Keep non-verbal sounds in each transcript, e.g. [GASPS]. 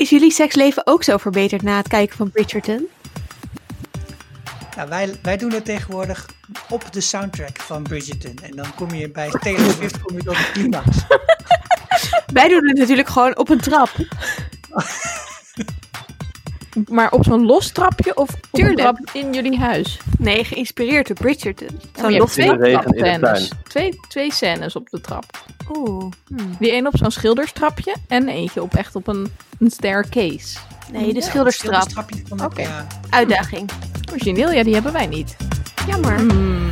Is jullie seksleven ook zo verbeterd na het kijken van Bridgerton? Nou, wij, wij doen het tegenwoordig op de soundtrack van Bridgerton. En dan kom je bij Taylor Swift kom je tot de climax. [LAUGHS] Wij doen het natuurlijk gewoon op een trap. [LAUGHS] Maar op zo'n los trapje of op een trap in jullie huis? Nee, geïnspireerd door Bridgerton. Oh, Zo'n los twee trapscènes. Twee, twee scènes op de trap. Oeh. hmm. Die een op zo'n schilderstrapje en eentje op echt op een, een staircase. Nee, de Ja, schilderstrap. schilderstrapje van de- Oké. Uitdaging. Origineel, ja, die hebben wij niet. Jammer. Hmm.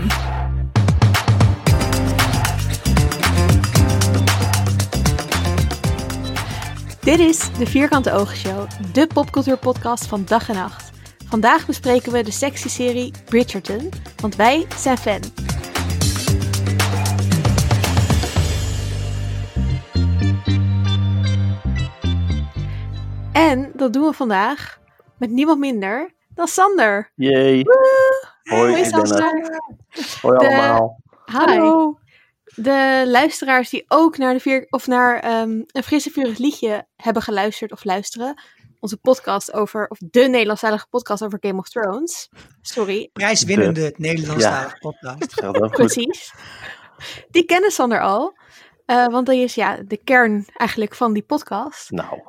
Dit is de Vierkante Ogen Show, de popcultuurpodcast van dag en nacht. Vandaag bespreken we de sexy serie Bridgerton, want wij zijn fan. En dat doen we vandaag met niemand minder dan Sander. Yay. Hoi, Hoi ik ben er. Sander. Hoi De- allemaal. Hi. Hallo. De luisteraars die ook naar, de vier, of naar ehm, een frisse vurig liedje hebben geluisterd of luisteren. Onze podcast over, of de Nederlandstalige podcast over Game of Thrones. Sorry, Prijswinnende Nederlandstalige podcast. Precies. Die kennen Sander al. eh, want dat is ja de kern eigenlijk van die podcast. Nou,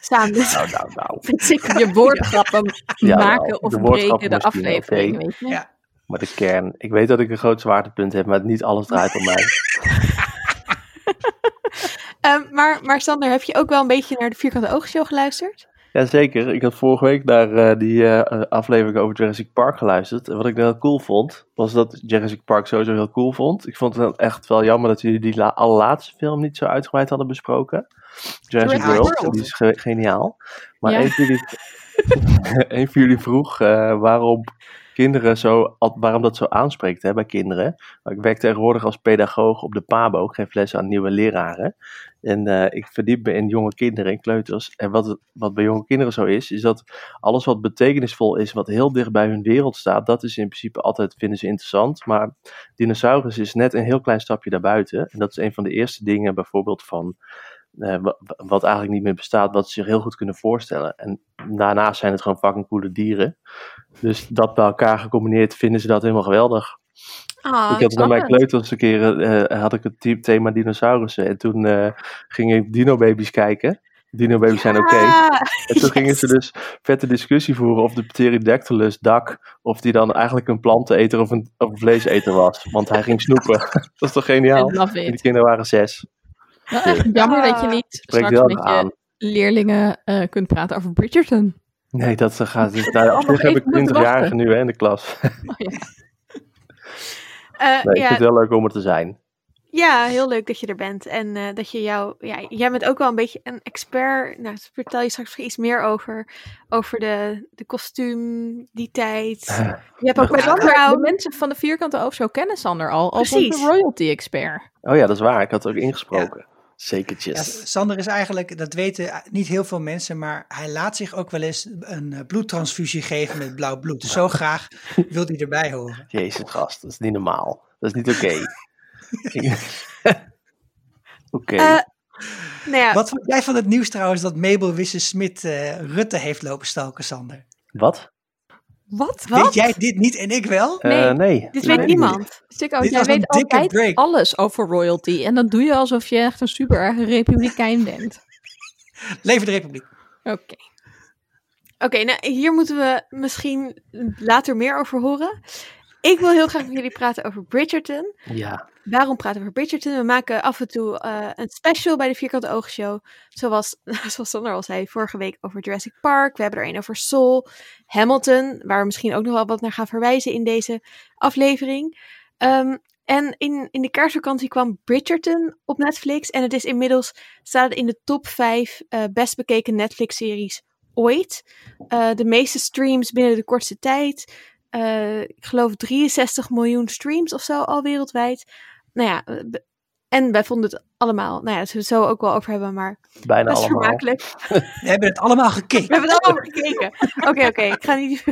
Samen dus. nou, nou, nou. [LAUGHS] Je woordgrappen Ja, maken wel. of De breken de aflevering, weet je. Ja. Maar de kern. Ik weet dat ik een groot zwaartepunt heb, maar niet alles draait om mij. [LAUGHS] Ehm, maar, maar Sander, heb je ook wel een beetje naar de Vierkante Ogen Show geluisterd? Jazeker, ik had vorige week naar eh, die eh, aflevering over Jurassic Park geluisterd. En wat ik dan heel cool vond, was dat Jurassic Park sowieso heel cool vond. Ik vond het dan echt wel jammer dat jullie die la- allerlaatste film niet zo uitgebreid hadden besproken. Jurassic World, World. die is ge- geniaal. Maar Ja. een, van jullie, [LAUGHS] [LAUGHS] een van jullie vroeg eh, waarom kinderen zo, waarom dat zo aanspreekt hè, bij kinderen. Ik werk tegenwoordig als pedagoog op de PABO, ik geef lessen aan nieuwe leraren. En eh, ik verdiep me in jonge kinderen en kleuters. En wat, wat bij jonge kinderen zo is, is dat alles wat betekenisvol is, wat heel dicht bij hun wereld staat, dat is in principe altijd, vinden ze interessant. Maar dinosaurus is net een heel klein stapje daarbuiten. En dat is een van de eerste dingen bijvoorbeeld van, wat eigenlijk niet meer bestaat, wat ze zich heel goed kunnen voorstellen. En daarnaast zijn het gewoon fucking coole dieren. Dus dat bij elkaar gecombineerd vinden ze dat helemaal geweldig. Ah, ik had bij mijn kleuters een keer eh, had ik het the- thema dinosaurussen. En toen eh, ging ik dino-babies kijken. Dino-babies zijn oké. En toen gingen ze dus vette discussie voeren of de Pterodactylus dak, of die dan eigenlijk een planteneter of een, of een vleeseter was. Want hij ging snoepen. [LAUGHS] dat is toch geniaal? En die kinderen waren zes. Nou, echt jammer dat je niet Spreekt straks met je leerlingen eh, kunt praten over Bridgerton. Nee, dat eh, gaat. Dus, op zich [LAUGHS] heb ik moeten 20-jarigen wachten. nu hè, in de klas. Oh, ja. [LAUGHS] eh, Nee, ik ja, vind het wel leuk om er te zijn. Ja, heel leuk dat je er bent. En eh, dat je jou. Ja, jij bent ook wel een beetje een expert. Nou, daar vertel je straks iets meer over. Over de, de kostuum, die tijd. [LAUGHS] Je hebt ook De Crown. mensen van de vierkante oog kennen Sander al als Precies. onze royalty-expert. Oh ja, dat is waar. Ik had het ook ingesproken. Zekertjes. Ja, Sander is eigenlijk, dat weten niet heel veel mensen, maar hij laat zich ook wel eens een eh, bloedtransfusie geven met blauw bloed. Dus zo [LAUGHS] graag wil hij erbij horen. Jezus, gast, dat is niet normaal. Dat is niet oké. [LAUGHS] Oké. Eh, nou ja, Wat vond jij van het nieuws trouwens dat Mabel Wisse-Smit eh, Rutte heeft lopen stalken, Sander? Wat? Wat? Weet jij dit niet en ik wel? Eh, Nee. nee. dit weet nee, niemand. Sikko, Dit jij weet altijd break. alles over royalty. En dat doe je alsof je echt een super erg republikein bent. [LAUGHS] Leven de Republiek. Oké. Oké, nou, hier moeten we misschien later meer over horen. Ik wil heel graag met jullie praten over Bridgerton. Ja. Waarom praten we over Bridgerton? We maken af en toe eh, een special bij de Vierkante Ogen Show. Zoals, [LAUGHS] zoals Sander al zei, vorige week over Jurassic Park. We hebben er een over Soul, Hamilton, waar we misschien ook nog wel wat naar gaan verwijzen in deze aflevering. Ehm, en in, in de kerstvakantie kwam Bridgerton op Netflix. En het is inmiddels, staat in de top 5 eh, best bekeken Netflix-series ooit. Eh, de meeste streams binnen de kortste tijd. Ik geloof 63 miljoen streams of zo al wereldwijd. Nou ja, eh, en wij vonden het allemaal, nou ja, dat we het zo ook wel over hebben, maar Bijna best allemaal. vermakelijk. We hebben het allemaal gekeken. We hebben het allemaal gekeken. Oké, oké, ik ga niet.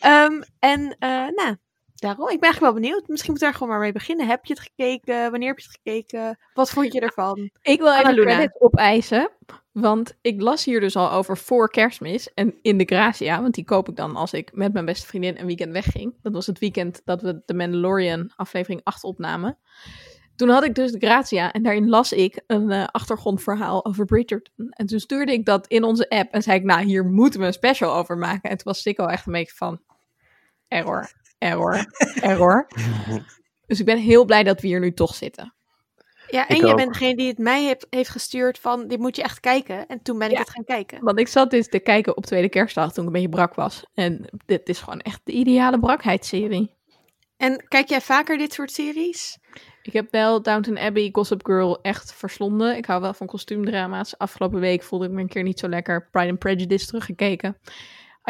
Ehm, en eh, nou, daarom, ik ben eigenlijk wel benieuwd. Misschien moet daar gewoon maar mee beginnen. Heb je het gekeken? Wanneer heb je het gekeken? Wat vond je ervan? Ik wil even credit opeisen. Want ik las hier dus al over voor kerstmis. En in de Gracia, want die koop ik dan als ik met mijn beste vriendin een weekend wegging. Dat was het weekend dat we de Mandalorian aflevering 8 opnamen. Toen had ik dus de Gracia en daarin las ik een eh, achtergrondverhaal over Bridgerton. En toen stuurde ik dat in onze app en zei ik, nou hier moeten we een special over maken. En toen was Sikko echt een beetje van, error, error, error. [LAUGHS] Dus ik ben heel blij dat we hier nu toch zitten. Ja, en Ik je ook. bent degene die het mij heeft, heeft gestuurd van, dit moet je echt kijken. En toen ben ik Ja. het gaan kijken. Want ik zat dus te kijken op tweede kerstdag toen ik een beetje brak was. En dit is gewoon echt de ideale brakheidsserie. En kijk jij vaker dit soort series? Ik heb wel Downton Abbey, Gossip Girl echt verslonden. Ik hou wel van kostuumdrama's. Afgelopen week voelde ik me een keer niet zo lekker. Pride and Prejudice teruggekeken.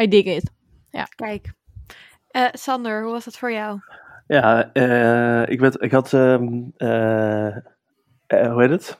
I dig it. Kijk. Eh, Sander, hoe was dat voor jou? Ja, eh, ik, werd, ik had, ehm, eh, eh, hoe heet het?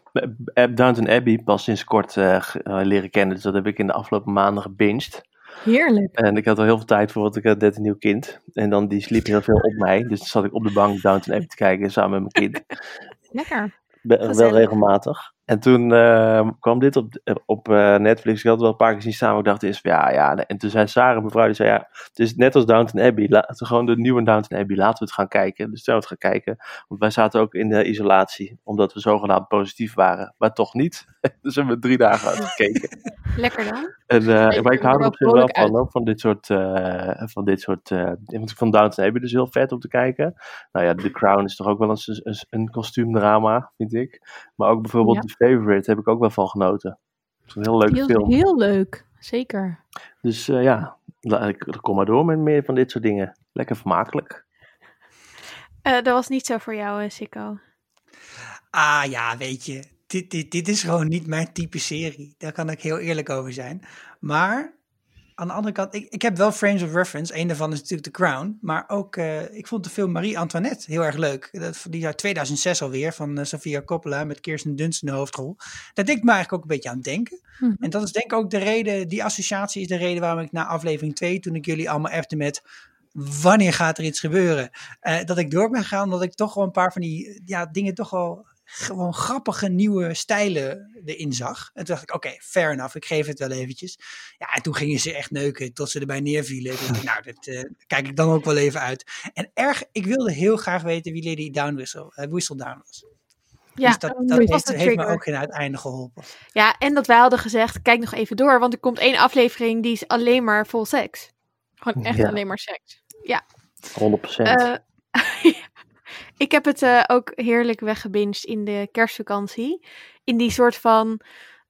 Eh, Downton Abbey pas sinds kort eh, eh, leren kennen. Dus dat heb ik in de afgelopen maanden gebinged. Heerlijk. En ik had al heel veel tijd voor, want ik had net een nieuw kind. En dan die sliep heel veel op mij. Dus dan zat ik op de bank Downton Abbey te kijken samen met mijn kind. [LAUGHS] Lekker. Be- wel regelmatig. En toen eh, kwam dit op, op eh, Netflix. Ik had het wel een paar keer zien staan. Maar ik dacht eerst, van, ja, ja. En toen zei Sarah, mevrouw, die zei, ja, het is net als Downton Abbey. Laten we gewoon de nieuwe Downton Abbey, laten we het gaan kijken. Dus toen we het gaan kijken. Want wij zaten ook in de isolatie, omdat we zogenaamd positief waren. Maar toch niet. [LAUGHS] dus hebben we drie dagen uitgekeken. [LAUGHS] Lekker dan? En, eh, je maar ik hou er op zich wel van, van dit soort, eh, van dit soort, eh, vond Downton Abbey dus heel vet om te kijken. Nou ja, The Crown is toch ook wel eens een, een, een kostuumdrama, vind ik. Maar ook bijvoorbeeld Ja. Favorite heb ik ook wel van genoten. Het is een heel leuke Heel, film. heel leuk. Zeker. Dus eh, ja, ik kom maar door met meer van dit soort dingen. Lekker vermakelijk. Eh, dat was niet zo voor jou, eh, Sikko. Ah ja, weet je, dit, dit, dit is gewoon niet mijn type serie. Daar kan ik heel eerlijk over zijn. Maar aan de andere kant, ik, ik heb wel frames of reference. Een daarvan is natuurlijk The Crown. Maar ook, eh, ik vond de film Marie-Antoinette heel erg leuk. Dat, die uit 2006 alweer, van eh, Sofia Coppola met Kirsten Dunst in de hoofdrol. Daar deed ik me eigenlijk ook een beetje aan denken. Mhm. En dat is denk ik ook de reden, die associatie is de reden waarom ik na aflevering 2, toen ik jullie allemaal appte met wanneer gaat er iets gebeuren, eh, dat ik door ben gegaan, omdat ik toch wel een paar van die ja, dingen toch wel gewoon grappige nieuwe stijlen erin zag. En toen dacht ik, oké, fair enough, ik geef het wel eventjes. Ja, en toen gingen ze echt neuken tot ze erbij neervielen. Dacht [LAUGHS] nou, dat eh, kijk ik dan ook wel even uit. En erg, ik wilde heel graag weten wie Lady Downwhistle, eh, Whistledown was. Ja, dus dat, was heeft, me ook geen uiteinde geholpen. Ja, en dat wij hadden gezegd, kijk nog even door, want er komt één aflevering die is alleen maar vol seks. Gewoon echt Ja. alleen maar seks. 100%. Eh, [LAUGHS] ik heb het eh, ook heerlijk weggebinged in de kerstvakantie. In die soort van,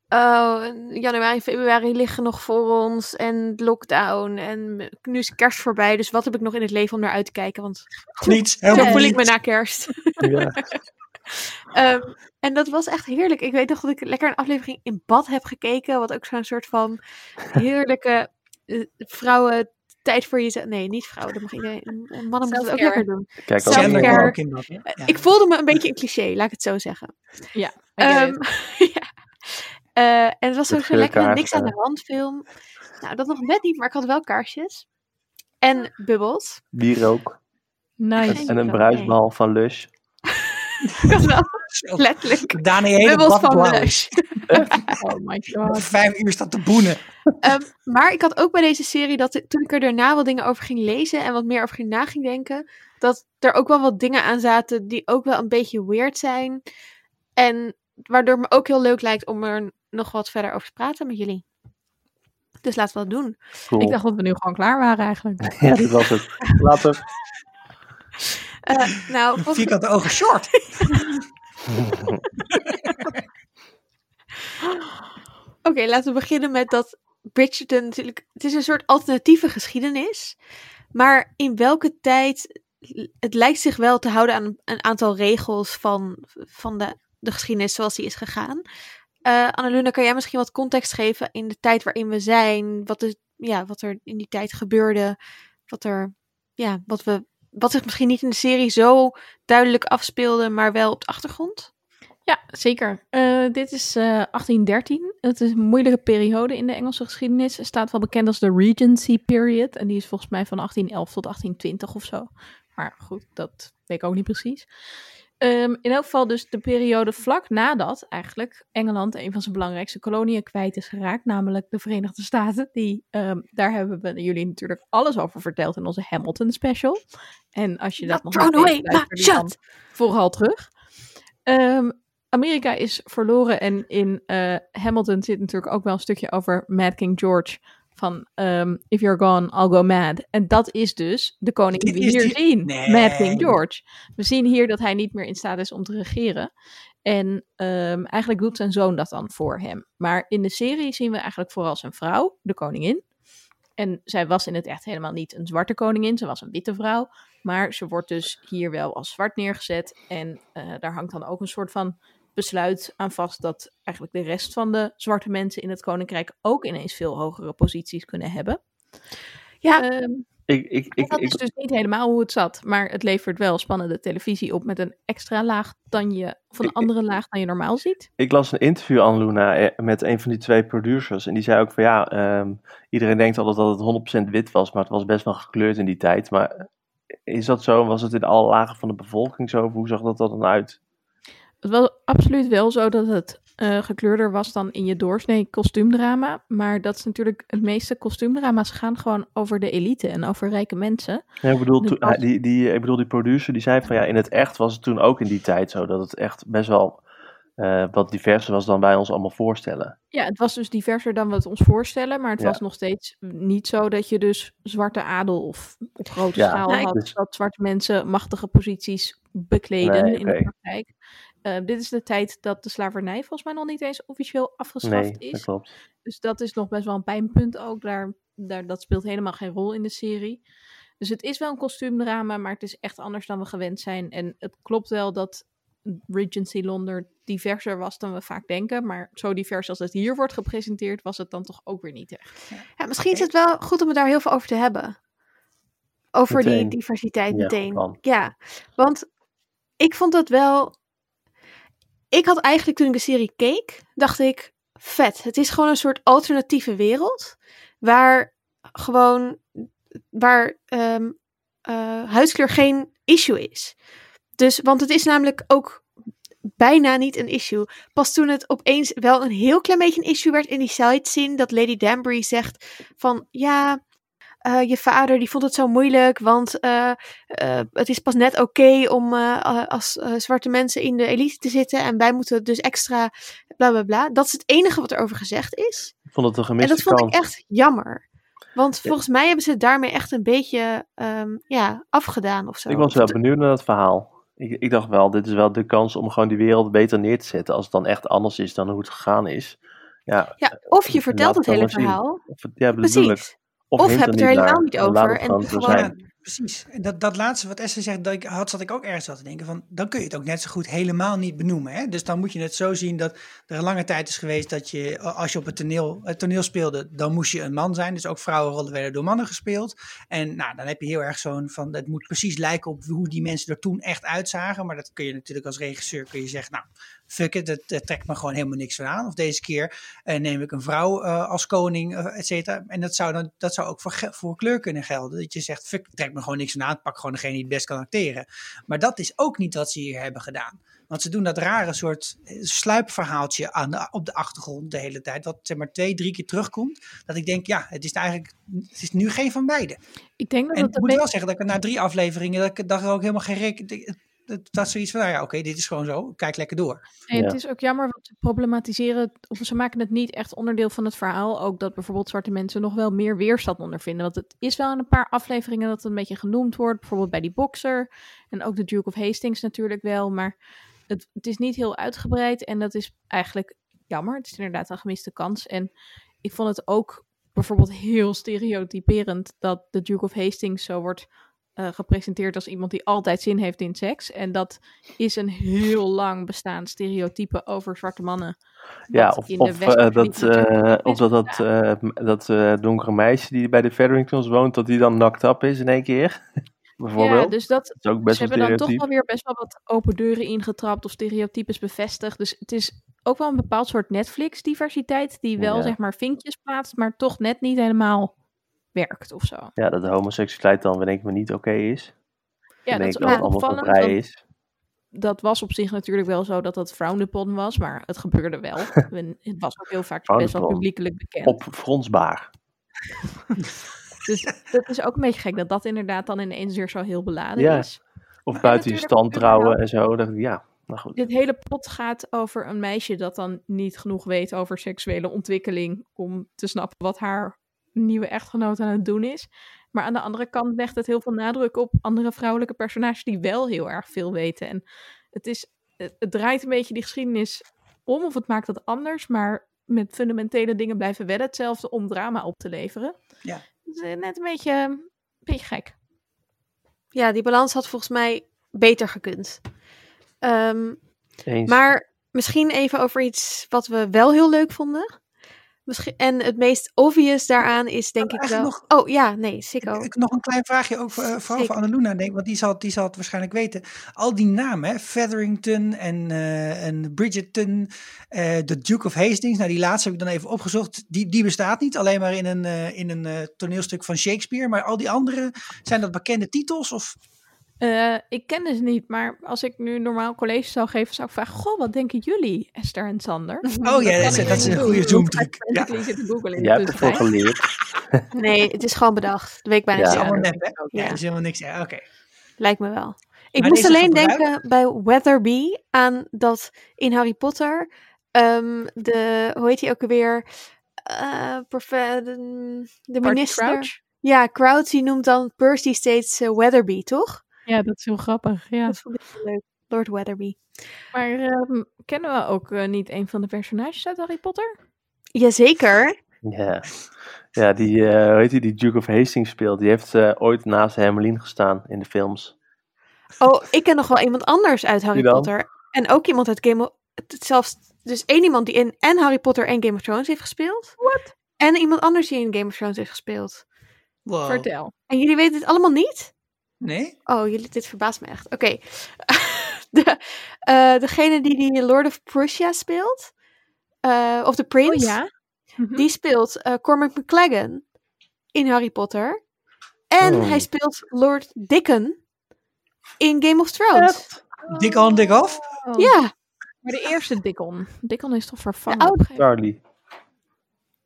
oh, januari, februari liggen nog voor ons en lockdown. En nu is kerst voorbij, dus wat heb ik nog in het leven om naar uit te kijken? Want Niets, zo helemaal voel ik me na kerst. ja. [LAUGHS] Ehm, en dat was echt heerlijk. Ik weet nog dat ik lekker een aflevering in bad heb gekeken. Wat ook zo'n soort van heerlijke eh, vrouwen tijd voor jezelf. Nee, niet vrouwen. Dat mag iedereen. Mannen moeten het ook lekker doen. Kijk, als Self-care. Ook in dat? Ja. Ik voelde me een beetje een cliché, laat ik het zo zeggen. Ja. Ehm, [LAUGHS] ja. Eh, en het was ook zo lekker niks aan de eh. hand film. Nou, dat nog net niet, maar ik had wel kaarsjes. En bubbels. bier ook. Nice. Geen En een bruisbal van Lush. Ik had wel Zo. [LAUGHS] letterlijk Dani hele bubbels bad van. Lush. [LAUGHS] Oh my god. Vijf uur staat te boenen. Ehm, maar ik had ook bij deze serie dat toen ik er daarna wat dingen over ging lezen en wat meer over ging na ging denken, dat er ook wel wat dingen aan zaten die ook wel een beetje weird zijn. En waardoor het me ook heel leuk lijkt om er nog wat verder over te praten met jullie. Dus laten we dat doen. Cool. Ik dacht dat we nu gewoon klaar waren eigenlijk. [LAUGHS] Ja, dit was het. Later. Eh, nou, [LAUGHS] volgens- Vierkante ogen [LAUGHS] short. [LAUGHS] Oké, laten we beginnen met dat Bridgerton natuurlijk... Het is een soort alternatieve geschiedenis. Maar in welke tijd... Het lijkt zich wel te houden aan een aantal regels van, van de, de geschiedenis zoals die is gegaan. Eh Annaluna, kan jij misschien wat context geven in de tijd waarin we zijn? Wat, is, ja, wat er in die tijd gebeurde? Wat er... Ja, wat we... Wat zich misschien niet in de serie zo duidelijk afspeelde, maar wel op de achtergrond? Ja, zeker. Eh, dit is eh, 1813. Het is een moeilijke periode in de Engelse geschiedenis. Het staat wel bekend als de Regency Period. En die is volgens mij van 1811 tot 1820 of zo. Maar goed, dat weet ik ook niet precies. Ehm, in elk geval dus de periode vlak nadat eigenlijk Engeland een van zijn belangrijkste koloniën kwijt is geraakt, namelijk de Verenigde Staten. Die, ehm, daar hebben we jullie natuurlijk alles over verteld in onze Hamilton special. En als je dat nog niet weet, dan shut. vooral terug. Ehm, Amerika is verloren en in eh, Hamilton zit natuurlijk ook wel een stukje over Mad King George van ehm, If You're Gone, I'll Go Mad. En dat is dus de koning die we hier die- zien, Nee. Mad King George. We zien hier dat hij niet meer in staat is om te regeren. En ehm, eigenlijk doet zijn zoon dat dan voor hem. Maar in de serie zien we eigenlijk vooral zijn vrouw, de koningin. En zij was in het echt helemaal niet een zwarte koningin, ze was een witte vrouw. Maar ze wordt dus hier wel als zwart neergezet. En eh, daar hangt dan ook een soort van besluit aan vast dat eigenlijk de rest van de zwarte mensen in het koninkrijk ook ineens veel hogere posities kunnen hebben. Ja. Ehm, Ik, ik, en ik, dat ik, is dus niet helemaal hoe het zat, maar het levert wel spannende televisie op met een extra laag dan je, of een andere laag dan je normaal ziet. ik las een interview aan Luna eh, met een van die twee producers. En die zei ook van ja, ehm, iedereen denkt altijd dat het 100% wit was, maar het was best wel gekleurd in die tijd. Maar is dat zo? Was het in alle lagen van de bevolking zo? Of hoe zag dat er dan uit? Het was absoluut wel zo dat het eh, gekleurder was dan in je doorsnee kostuumdrama. Maar dat is natuurlijk, het meeste kostuumdrama's gaan gewoon over de elite en over rijke mensen. Ja, ik, bedoel, Dus toen- als- hij- die, die, ik bedoel, die producer die zei van ja, in het echt was het toen ook in die tijd zo. Dat het echt best wel eh, wat diverser was dan wij ons allemaal voorstellen. Ja, het was dus diverser dan we het ons voorstellen, maar het Ja. was nog steeds niet zo dat je dus zwarte adel of op grote Ja, schaal nee, had dus- dat zwarte mensen machtige posities bekleden Nee, in de praktijk. Eh, dit is de tijd dat de slavernij volgens mij nog niet eens officieel afgeschaft Nee, dat is. klopt. Dus dat is nog best wel een pijnpunt ook. Daar, daar, dat speelt helemaal geen rol in de serie. Dus het is wel een kostuumdrama, maar het is echt anders dan we gewend zijn. En het klopt wel dat Regency Londen diverser was dan we vaak denken. Maar zo divers als het hier wordt gepresenteerd, was het dan toch ook weer niet echt. Ja, misschien is het wel goed om het daar heel veel over te hebben. Over Meteen. die diversiteit meteen. Ja, want ik vond dat wel. Ik had eigenlijk toen ik de serie keek, dacht ik, vet. Het is gewoon een soort alternatieve wereld. Waar gewoon, waar ehm, eh, huidskleur geen issue is. Dus, want het is namelijk ook bijna niet een issue. Pas toen het opeens wel een heel klein beetje een issue werd in die side dat Lady Danbury zegt van ja, eh, je vader die vond het zo moeilijk, want eh, eh, het is pas net oké om als zwarte mensen in de elite te zitten en wij moeten dus extra bla bla bla. Dat is het enige wat er over gezegd is. Ik vond het een En gemiste dat vond kans. ik echt jammer. Want volgens mij hebben ze het daarmee echt een beetje ehm, ja, afgedaan of zo. Ik was wel benieuwd naar dat verhaal. Ik, ik dacht wel, dit is wel de kans om gewoon die wereld beter neer te zetten. Als het dan echt anders is dan hoe het gegaan is. Ja, ja, of je vertelt het hele zien. verhaal. of, ja. Precies. Of, heb het er helemaal niet over en gewoon. Ja, precies. En dat, dat laatste wat Esther zegt, dat ik had, zat ik ook ergens aan te denken van, dan kun je het ook net zo goed helemaal niet benoemen. Hè? Dus dan moet je het zo zien dat er een lange tijd is geweest dat je, als je op het toneel, het toneel speelde, dan moest je een man zijn. Dus ook vrouwenrollen werden door mannen gespeeld. En nou, dan heb je heel erg zo'n van, het moet precies lijken op hoe die mensen er toen echt uitzagen. Maar dat kun je natuurlijk als regisseur, kun je zeggen, nou, fuck it, het trekt me gewoon helemaal niks van aan. Of deze keer eh, neem ik een vrouw eh, als koning, eh, et cetera. En dat zou, dan, dat zou ook voor, voor kleur kunnen gelden. Dat je zegt, fuck, trekt me gewoon niks van aan. Pak gewoon degene die het best kan acteren. Maar dat is ook niet wat ze hier hebben gedaan. Want ze doen dat rare soort sluipverhaaltje aan de, op de achtergrond de hele tijd. Wat zeg maar twee, drie keer terugkomt. Dat ik denk, ja, het is eigenlijk, het is nu geen van beide. Ik denk dat En het ik moet beetje- wel zeggen dat ik na drie afleveringen, dat ik dat er ook helemaal geen reken... Dat, dat zoiets van, nou ja, oké, dit is gewoon zo. Kijk lekker door. En Ja. het is ook jammer, want ze problematiseren, of ze maken het niet echt onderdeel van het verhaal. Ook dat bijvoorbeeld zwarte mensen nog wel meer weerstand ondervinden. Want het is wel in een paar afleveringen dat het een beetje genoemd wordt. Bijvoorbeeld bij die bokser. En ook de Duke of Hastings natuurlijk wel. Maar het, het is niet heel uitgebreid. En dat is eigenlijk jammer. Het is inderdaad een gemiste kans. En ik vond het ook bijvoorbeeld heel stereotyperend dat de Duke of Hastings zo wordt eh, gepresenteerd als iemand die altijd zin heeft in seks. En dat is een heel lang bestaand stereotype over zwarte mannen. Ja, of, in de of, eh, dat, eh, of dat, dat, dat donkere meisje die bij de Featheringtons woont, dat die dan knocked up is in één keer. [LAUGHS] Bijvoorbeeld. Ja, dus dat, dat is ook best ze wel hebben dan toch wel weer best wel wat open deuren ingetrapt of stereotypes bevestigd. Dus het is ook wel een bepaald soort Netflix-diversiteit die wel Ja. zeg maar vinkjes plaatst, maar toch net niet helemaal werkt of zo. Ja, dat de homoseksualiteit dan denk ik maar niet oké is. Ja, dat is dat allemaal vrij is. dat was op zich natuurlijk wel zo dat dat frowned upon was, maar het gebeurde wel. [LAUGHS] Het was ook heel vaak best wel publiekelijk bekend. Op fronsbaar. [LAUGHS] Dus dat is ook een beetje gek dat dat inderdaad dan ineens weer zo heel beladen Ja. is. Of Maar buiten je stand trouwen en zo. Dat, ja, nou goed. Dit hele pot gaat over een meisje dat dan niet genoeg weet over seksuele ontwikkeling om te snappen wat haar nieuwe echtgenoot aan het doen is. Maar aan de andere kant legt het heel veel nadruk op andere vrouwelijke personages die wel heel erg veel weten. En het, is, het, het draait een beetje die geschiedenis om of het maakt het anders, maar met fundamentele dingen blijven wel hetzelfde om drama op te leveren. Ja. Het is eh, net een beetje, een beetje gek. Ja, die balans had volgens mij beter gekund. Ehm, Eens. maar misschien even over iets wat we wel heel leuk vonden. Misschien, en het meest obvious daaraan is denk ik wel... eigenlijk Oh ja, nee, Sikko. Ik, nog een klein vraagje ook voor, vooral Zeker. voor Annaluna, denk want die zal, die zal het waarschijnlijk weten. Al die namen, hè, Featherington en, eh, en Bridgerton, eh, de Duke of Hastings, nou die laatste heb ik dan even opgezocht, die, die bestaat niet, alleen maar in een, eh, in een toneelstuk van Shakespeare, maar al die andere, zijn dat bekende titels? Of, Eh, ik kende ze niet, maar als ik nu normaal college zou geven, zou ik vragen: Goh, wat denken jullie, Esther en Sander? oh ja, dat dat is een goede [LAUGHS] heb Ja, [LAUGHS] googlen ervoor tussentijd. geleerd. [LAUGHS] Nee, het is gewoon bedacht. Dat weet ik bijna Ja. dat is allemaal nep, hè? Ja, ja. dat is helemaal niks. Ja, Oké. Lijkt me wel. Ik Maar moest alleen denken bij Weatherby aan dat in Harry Potter. ehm, de, hoe heet hij ook alweer? Eh, profe- de, minister. Crouch? Ja, Crouch die noemt dan Percy steeds eh, Weatherby, toch? Ja, dat is heel grappig. Ja. Dat vond ik heel leuk. Lord Weatherby. Maar ehm, kennen we ook eh, niet een van de personages uit Harry Potter? Jazeker. Ja, ja die, eh, hoe heet die, die Duke of Hastings speelt, die heeft eh, ooit naast Hermeline gestaan in de films. Oh, ik ken nog wel iemand anders uit Harry? Potter. En ook iemand uit Game of... het- Zelfs, dus één iemand die in en Harry Potter en Game of Thrones heeft gespeeld. Wat? En iemand anders die in Game of Thrones heeft gespeeld. Wow. Vertel. En jullie weten het allemaal niet? Nee? Oh, jullie, dit verbaast me echt. Oké. [LAUGHS] de, eh, degene die die Lord of Prussia speelt, eh, of de Oh Prince, ja? Mhm. die speelt eh, Cormac McLaggen in Harry Potter. En Oh. hij speelt Lord Dickon in Game of Thrones. Dik on, dik off? Oh. Ja, Maar de eerste Dickon. Dickon is toch vervangen? Charlie.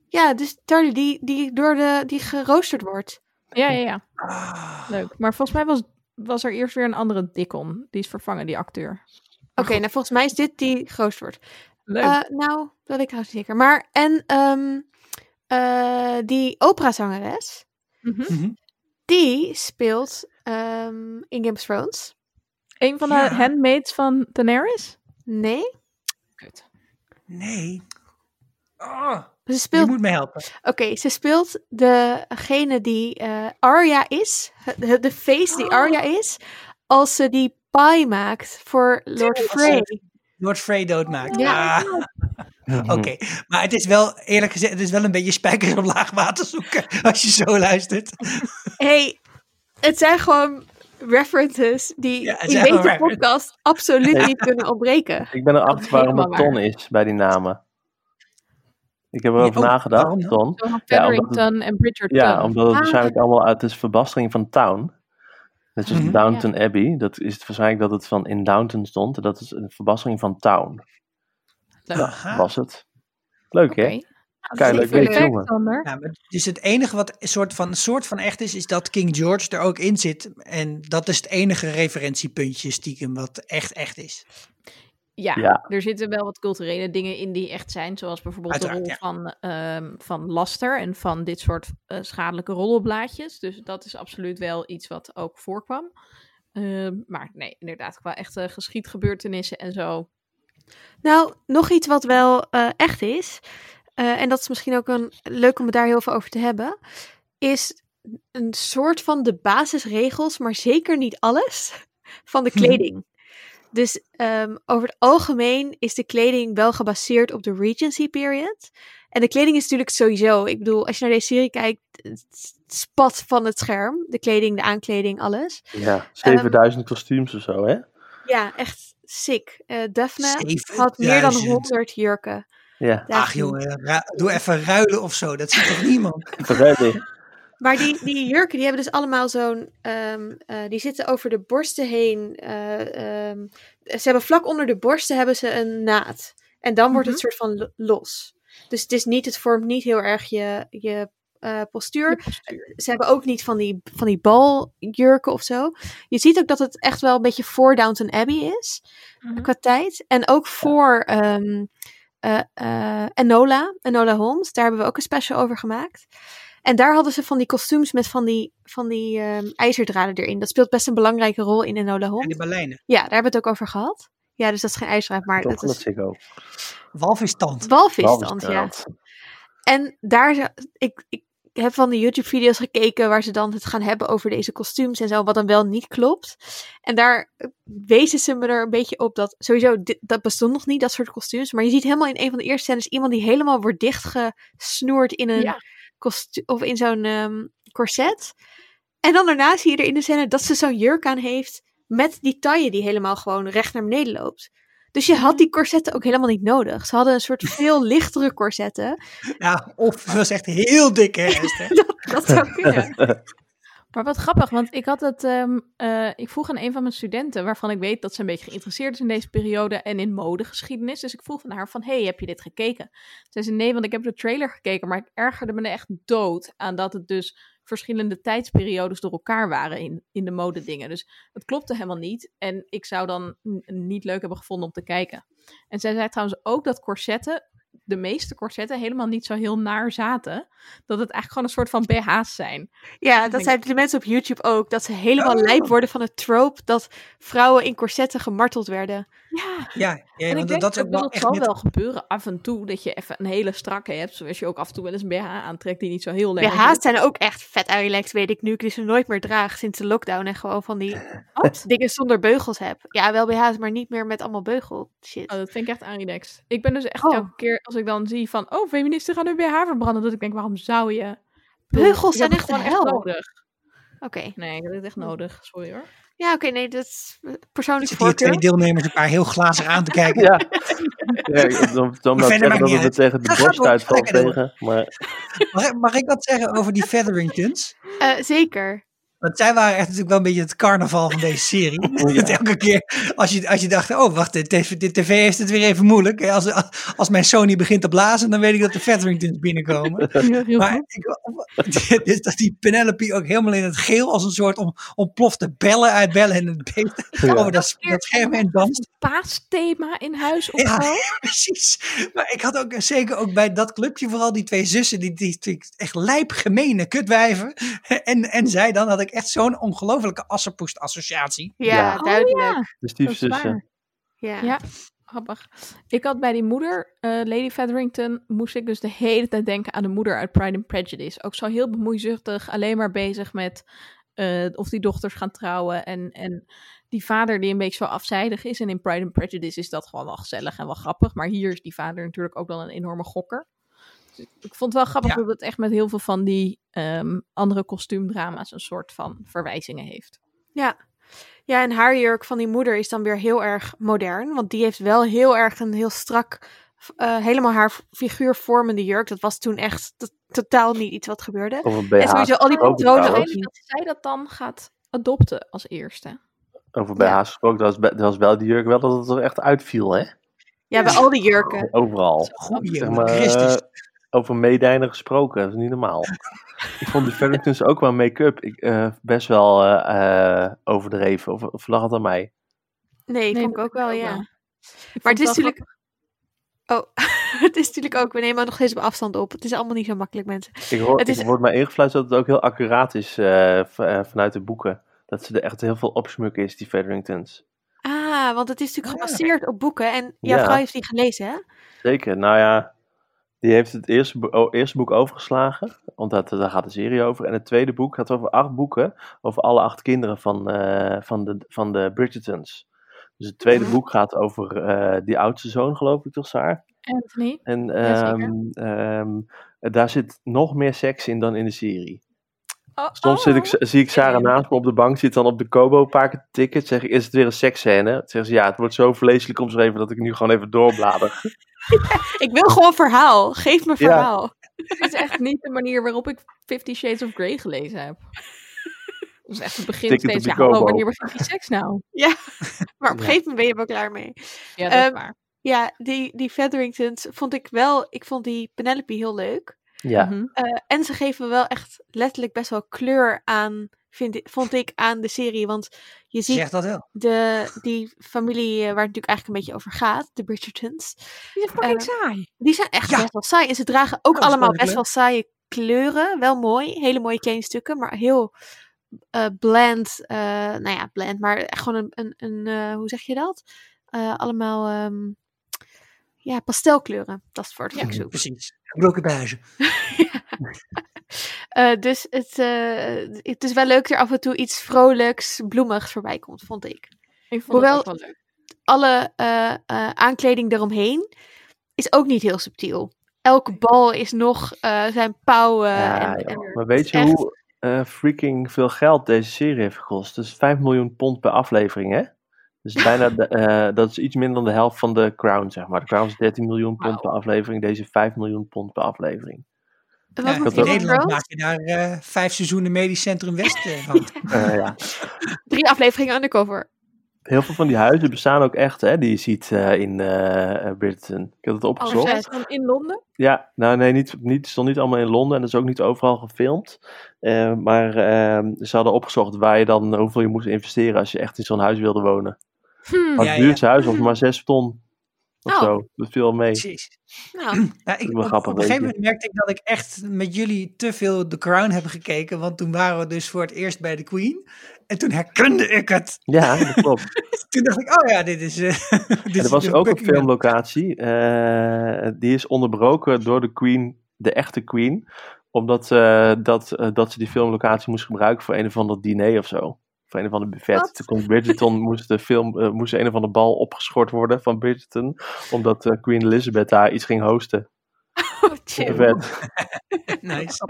ja, dus Charlie die, die door de die geroosterd wordt. Ja, ja, ja. Ah. Leuk. Maar volgens mij was, was er eerst weer een andere Dickon. Die is vervangen, die acteur. Oké, nou volgens mij is dit die geroosterd wordt. Leuk. Eh, nou, dat weet ik trouwens zeker. Maar en ehm, eh, die operazangeres. Mhm. Mhm. Die speelt ehm, in Game of Thrones. Een van de Ja. handmaids van Daenerys? Nee. Kut. Nee. Oh, Ze je speelt. moet me helpen. Oké, ze speelt degene die eh Arya is. De, de face die Arya is. Als ze die pie maakt voor Lord Frey. Lord Frey doodmaakt. Ja. Ah, [LAUGHS] Oké, maar het is wel, eerlijk gezegd, het is wel een beetje spijkers op laag water zoeken [LAUGHS] als je zo luistert. [LAUGHS] hey, het zijn gewoon references die Ja, in deze podcast absoluut niet kunnen ontbreken. Ik ben erachter waarom het Ton is bij die namen. Ik heb erover Ja, oh, nagedacht. Johan Ja, omdat Featherington en Bridgerton. Ja, omdat het Ah. waarschijnlijk allemaal uit is verbastering van Town. Net zoals Mhm. Downton Abbey. Dat is het waarschijnlijk dat het van in Downton stond. en Dat is een verbastering van Town. Leuk. Aha. was het. Leuk Oké. hè? Kijk, leuk weet jongen. Ja, maar dus het enige wat een soort van, een soort van echt is, is dat King George er ook in zit. En dat is het enige referentiepuntje stiekem wat echt echt is. Ja, Ja. er zitten wel wat culturele dingen in die echt zijn. Zoals bijvoorbeeld Uiteraard, de ja. rol van, ehm, van laster en van dit soort eh, schadelijke rollenblaadjes. Dus dat is absoluut wel iets wat ook voorkwam. Ehm, maar nee, inderdaad, qua echte geschiedgebeurtenissen en zo. Nou, nog iets wat wel eh, echt is. eh, en dat is misschien ook een, leuk om het daar heel veel over te hebben. Is een soort van de basisregels, maar zeker niet alles, van de [LAUGHS] kleding. Dus ehm, over het algemeen is de kleding wel gebaseerd op de Regency period. En de kleding is natuurlijk sowieso, ik bedoel, als je naar deze serie kijkt, het spat van het scherm. De kleding, de aankleding, alles. Ja, 7000 kostuums of zo hè? Ja, echt sick. Eh Daphne had 7000. meer dan 100 jurken. Ja, Daphne. Ach jongen, doe even ruilen of zo. Dat ziet toch niemand? Verreding. Maar die, die jurken, die hebben dus allemaal zo'n... ehm, eh, die zitten over de borsten heen. eh, ehm, ze hebben vlak onder de borsten hebben ze een naad. En dan wordt het soort van lo- los. Dus het is niet, het vormt niet heel erg je, je eh, postuur. Ze hebben ook niet van die, van die baljurken of zo. Je ziet ook dat het echt wel een beetje voor Downton Abbey is. Mhm. Qua tijd. En ook voor ehm, eh, eh, Enola. Enola Holmes. Daar hebben we ook een special over gemaakt. En daar hadden ze van die kostuums met van die, van die ehm, ijzerdraden erin. Dat speelt best een belangrijke rol in Enola En Holmes. die baleinen. Ja, daar hebben we het ook over gehad. Ja, dus dat is geen ijzerdraad, maar dat het is Ziggo. Walvistand. walvisstand, ja. En daar, ik, ik heb van de YouTube-video's gekeken waar ze dan het gaan hebben over deze kostuums en zo, wat dan wel niet klopt. En daar eh, wezen ze me er een beetje op dat sowieso, dit, dat bestond nog niet, dat soort kostuums. Maar je ziet helemaal in een van de eerste scènes iemand die helemaal wordt dichtgesnoerd in een Ja. Of in zo'n ehm, corset. En dan daarna zie je er in de scène dat ze zo'n jurk aan heeft met die taille die helemaal gewoon recht naar beneden loopt. Dus je had die corsetten ook helemaal niet nodig. Ze hadden een soort [LAUGHS] veel lichtere corsetten. Ja, of het was echt heel dik, hè? [LAUGHS] Dat, dat zou kunnen. [LAUGHS] Maar wat grappig, want ik had het. ehm, eh, ik vroeg aan een van mijn studenten, waarvan ik weet dat ze een beetje geïnteresseerd is in deze periode en in modegeschiedenis. Dus ik vroeg van haar van, hey, heb je dit gekeken? Ze zei nee, want ik heb de trailer gekeken, maar ik ergerde me echt dood aan dat het dus verschillende tijdsperiodes door elkaar waren in, in de modedingen. Dus het klopte helemaal niet. En ik zou dan niet leuk hebben gevonden om te kijken. En zij zei trouwens ook dat corsetten, de meeste corsetten, helemaal niet zo heel naar zaten. Dat het eigenlijk gewoon een soort van BH's zijn. Ja, denk dat zijn de mensen op YouTube ook. Dat ze helemaal Oh. lijp worden van het trope dat vrouwen in corsetten gemarteld werden. Ja, Ja, ja en want ik denk dat is ook dat wel het echt zal net... wel gebeuren af en toe dat je even een hele strakke hebt. Zoals je ook af en toe wel eens een BH aantrekt die niet zo heel lekker BH's zijn ook echt vet relaxed, weet ik nu. Ik die ze nooit meer draag sinds de lockdown en gewoon van die Wat? [LAUGHS] dingen zonder beugels heb. Ja, wel BH's, maar niet meer met allemaal beugel shit. Oh, dat vind ik echt aanrelaxed. Ik ben dus echt Oh. elke keer als ik dan zie van, oh, feministen gaan hun BH verbranden, dat ik denk, waarom zou je? Beugels zijn echt hel. nodig. Oké. Nee, heb het echt nodig. Sorry hoor. Ja, oké, nee, dat is eh, persoonlijke Zitten hier twee deelnemers elkaar heel glazig aan te kijken. [LAUGHS] Ja. [LAUGHS] ja dan dan verder zeggen dat het me tegen de borst uitvalt tegen. Maar Mag, ik- mag ik wat zeggen over die [LAUGHS] Featheringtons? Eh, zeker. Want zij waren echt natuurlijk wel een beetje het carnaval van deze serie. [LAUGHS] Dat elke keer als je, als je dacht, oh wacht, dit, tv dit tv heeft het weer even moeilijk. Als, als mijn Sony begint te blazen, dan weet ik dat de Featheringtons binnenkomen. [LAUGHS] Maar ik, [LAUGHS] dus dat die Penelope ook helemaal in het geel als een soort om, ontplofte bellen uit bellen en het beest Ja. over dat, dat scherm heen danst. paasthema in huis of Ja. Precies. Maar ik had ook zeker ook bij dat clubje vooral die twee zussen, die, die, die echt lijpgemene kutwijven. En, en zij dan had ik echt zo'n ongelofelijke assenpoest associatie. Ja, Ja. Oh, duidelijk. ja. de stiefzussen. Ja. Ja. Grappig. Ik had bij die moeder, eh, Lady Featherington, moest ik dus de hele tijd denken aan de moeder uit Pride and Prejudice. Ook zo heel bemoeizuchtig, alleen maar bezig met eh, of die dochters gaan trouwen. En, en die vader die een beetje zo afzijdig is. En in Pride and Prejudice is dat gewoon wel gezellig en wel grappig. Maar hier is die vader natuurlijk ook dan een enorme gokker. Ik, vond het wel grappig Ja. dat het echt met heel veel van die ehm, andere kostuumdrama's een soort van verwijzingen heeft. Ja. Ja, en haar jurk van die moeder is dan weer heel erg modern. Want die heeft wel heel erg een heel strak, eh, helemaal haar figuur vormende jurk. Dat was toen echt totaal niet iets wat gebeurde. Of een En BH. sowieso al die patronen. Dat zij dat dan gaat adopten als eerste. Over BH's Ja. gesproken, dat was, bij- dat was wel die jurk wel dat het er echt uitviel, hè? Ja, bij al die jurken. Overal. Goeie Zeg maar, Christus. Over meedijnen gesproken, dat is niet normaal. ik vond die Farringtons [LAUGHS] ook qua make-up ik, eh, best wel eh, eh, overdreven. Of, of lag het aan mij? Nee, Nee, vond ik ook wel, ja. Maar het is wel natuurlijk... Oh, [LAUGHS] het is natuurlijk ook, we nemen nog steeds op afstand op. Het is allemaal niet zo makkelijk, mensen. Ik, hoor, Het is- ik word mij ingefluisterd dat het ook heel accuraat is v- vanuit de boeken. Dat ze er echt heel veel opsmukken is, die Featheringtons. Ah, want het is natuurlijk gebaseerd op boeken. En jouw Ja. vrouw heeft die gelezen, hè? Zeker, nou ja, die heeft het eerste, bo- oh, eerste boek overgeslagen, omdat eh, daar gaat de serie over. En het tweede boek gaat over acht boeken, over alle acht kinderen van, eh, van, de, van de Bridgertons. Dus het tweede boek gaat over eh, die oudste zoon, geloof ik toch, Saar? Anthony. En Jazeker. ehm, ehm, daar zit nog meer seks in dan in de serie. Oh, Soms zit ik, zie ik Sarah naast me op de bank, zit dan op de Kobo te tikken. Zeg ik, is het weer een seksscène? Zegt ze, ja, het wordt zo vleeselijk omschreven dat ik nu gewoon even doorblader. [LAUGHS] [LAUGHS] Ik wil gewoon verhaal. Geef me Ja. verhaal. Dit is echt niet de manier waarop ik Fifty Shades of Grey gelezen heb. Dat is echt het begin Ticket steeds. Ja, hallo, wanneer begint die seks nou? Ja, [LAUGHS] maar op een Ja. gegeven moment ben je wel klaar mee. Ja, dat is Ehm, waar. Ja, die, die Featheringtons vond ik wel, ik vond die Penelope heel leuk. Ja, Mhm. Eh, en ze geven wel echt letterlijk best wel kleur aan, vind vond ik, aan de serie. Want je ziet Zeg dat wel. de, die familie eh, waar het natuurlijk eigenlijk een beetje over gaat, de Bridgertons. Die is fucking eh, saai. Die zijn echt Ja. best wel saai. En ze dragen ook Ja, is allemaal best wel saaie kleuren. Wel mooi, hele mooie kledingstukken, maar heel eh bland. eh, nou ja, bland, maar echt gewoon een, een, een eh, hoe zeg je dat? Eh, allemaal, ehm, ja, pastelkleuren. Dat is het woord dat ik zoek. Precies. Gebroken buizen. [LAUGHS] [LAUGHS] Eh, dus het, eh, het is wel leuk dat er af en toe iets vrolijks, bloemigs voorbij komt, vond ik. Ik vond Hoewel- het ook wel leuk. Alle eh, eh, aankleding eromheen is ook niet heel subtiel. Elke bal is nog eh, zijn pauwen. Ja, en, en maar weet je echt- hoe eh, freaking veel geld deze serie heeft gekost? Dus 5 miljoen pond per aflevering, hè? Dus bijna, de, [LAUGHS] eh, dat is iets minder dan de helft van de Crown, zeg maar. De Crown is 13 miljoen pond per aflevering, deze 5 miljoen pond per aflevering. Ja, in Nederland Girls? maak je daar eh, vijf seizoenen Medisch Centrum West eh, van. [LAUGHS] [LAUGHS] Eh, ja. Drie afleveringen undercover. Heel veel van die huizen bestaan ook echt, hè, die je ziet eh, in Britain. Ik heb het Oh, opgezocht. dan in Londen? Ja, nou nee, niet, niet, het stond niet allemaal in Londen en dat is ook niet overal gefilmd. Eh, maar eh, ze hadden opgezocht waar je dan, hoeveel je moest investeren als je echt in zo'n huis wilde wonen. Hm. Maar Ja, het ja. duurste huis was maar 6 ton of Oh. zo. Dat viel wel mee. Precies. Nou, [CLEARS THROAT] Ja, ik, op, grappig, op een gegeven moment merkte ik dat ik echt met jullie te veel The Crown heb gekeken. Want toen waren we dus voor het eerst bij de Queen. En toen herkende ik het. Ja, dat klopt. [LAUGHS] Toen dacht ik, oh ja, dit is... eh, [LAUGHS] dit is er was ook een filmlocatie. eh, die is onderbroken door de Queen, de echte Queen. Omdat eh, dat, dat ze die filmlocatie moest gebruiken voor een of ander diner of zo. Voor een of ander buffet. Wat? Toen kon Bridgerton [LAUGHS] moest, de film, eh, moest een of ander bal opgeschort worden van Bridgerton. Omdat eh, Queen Elizabeth daar iets ging hosten. oh, chill. [LAUGHS] Nice.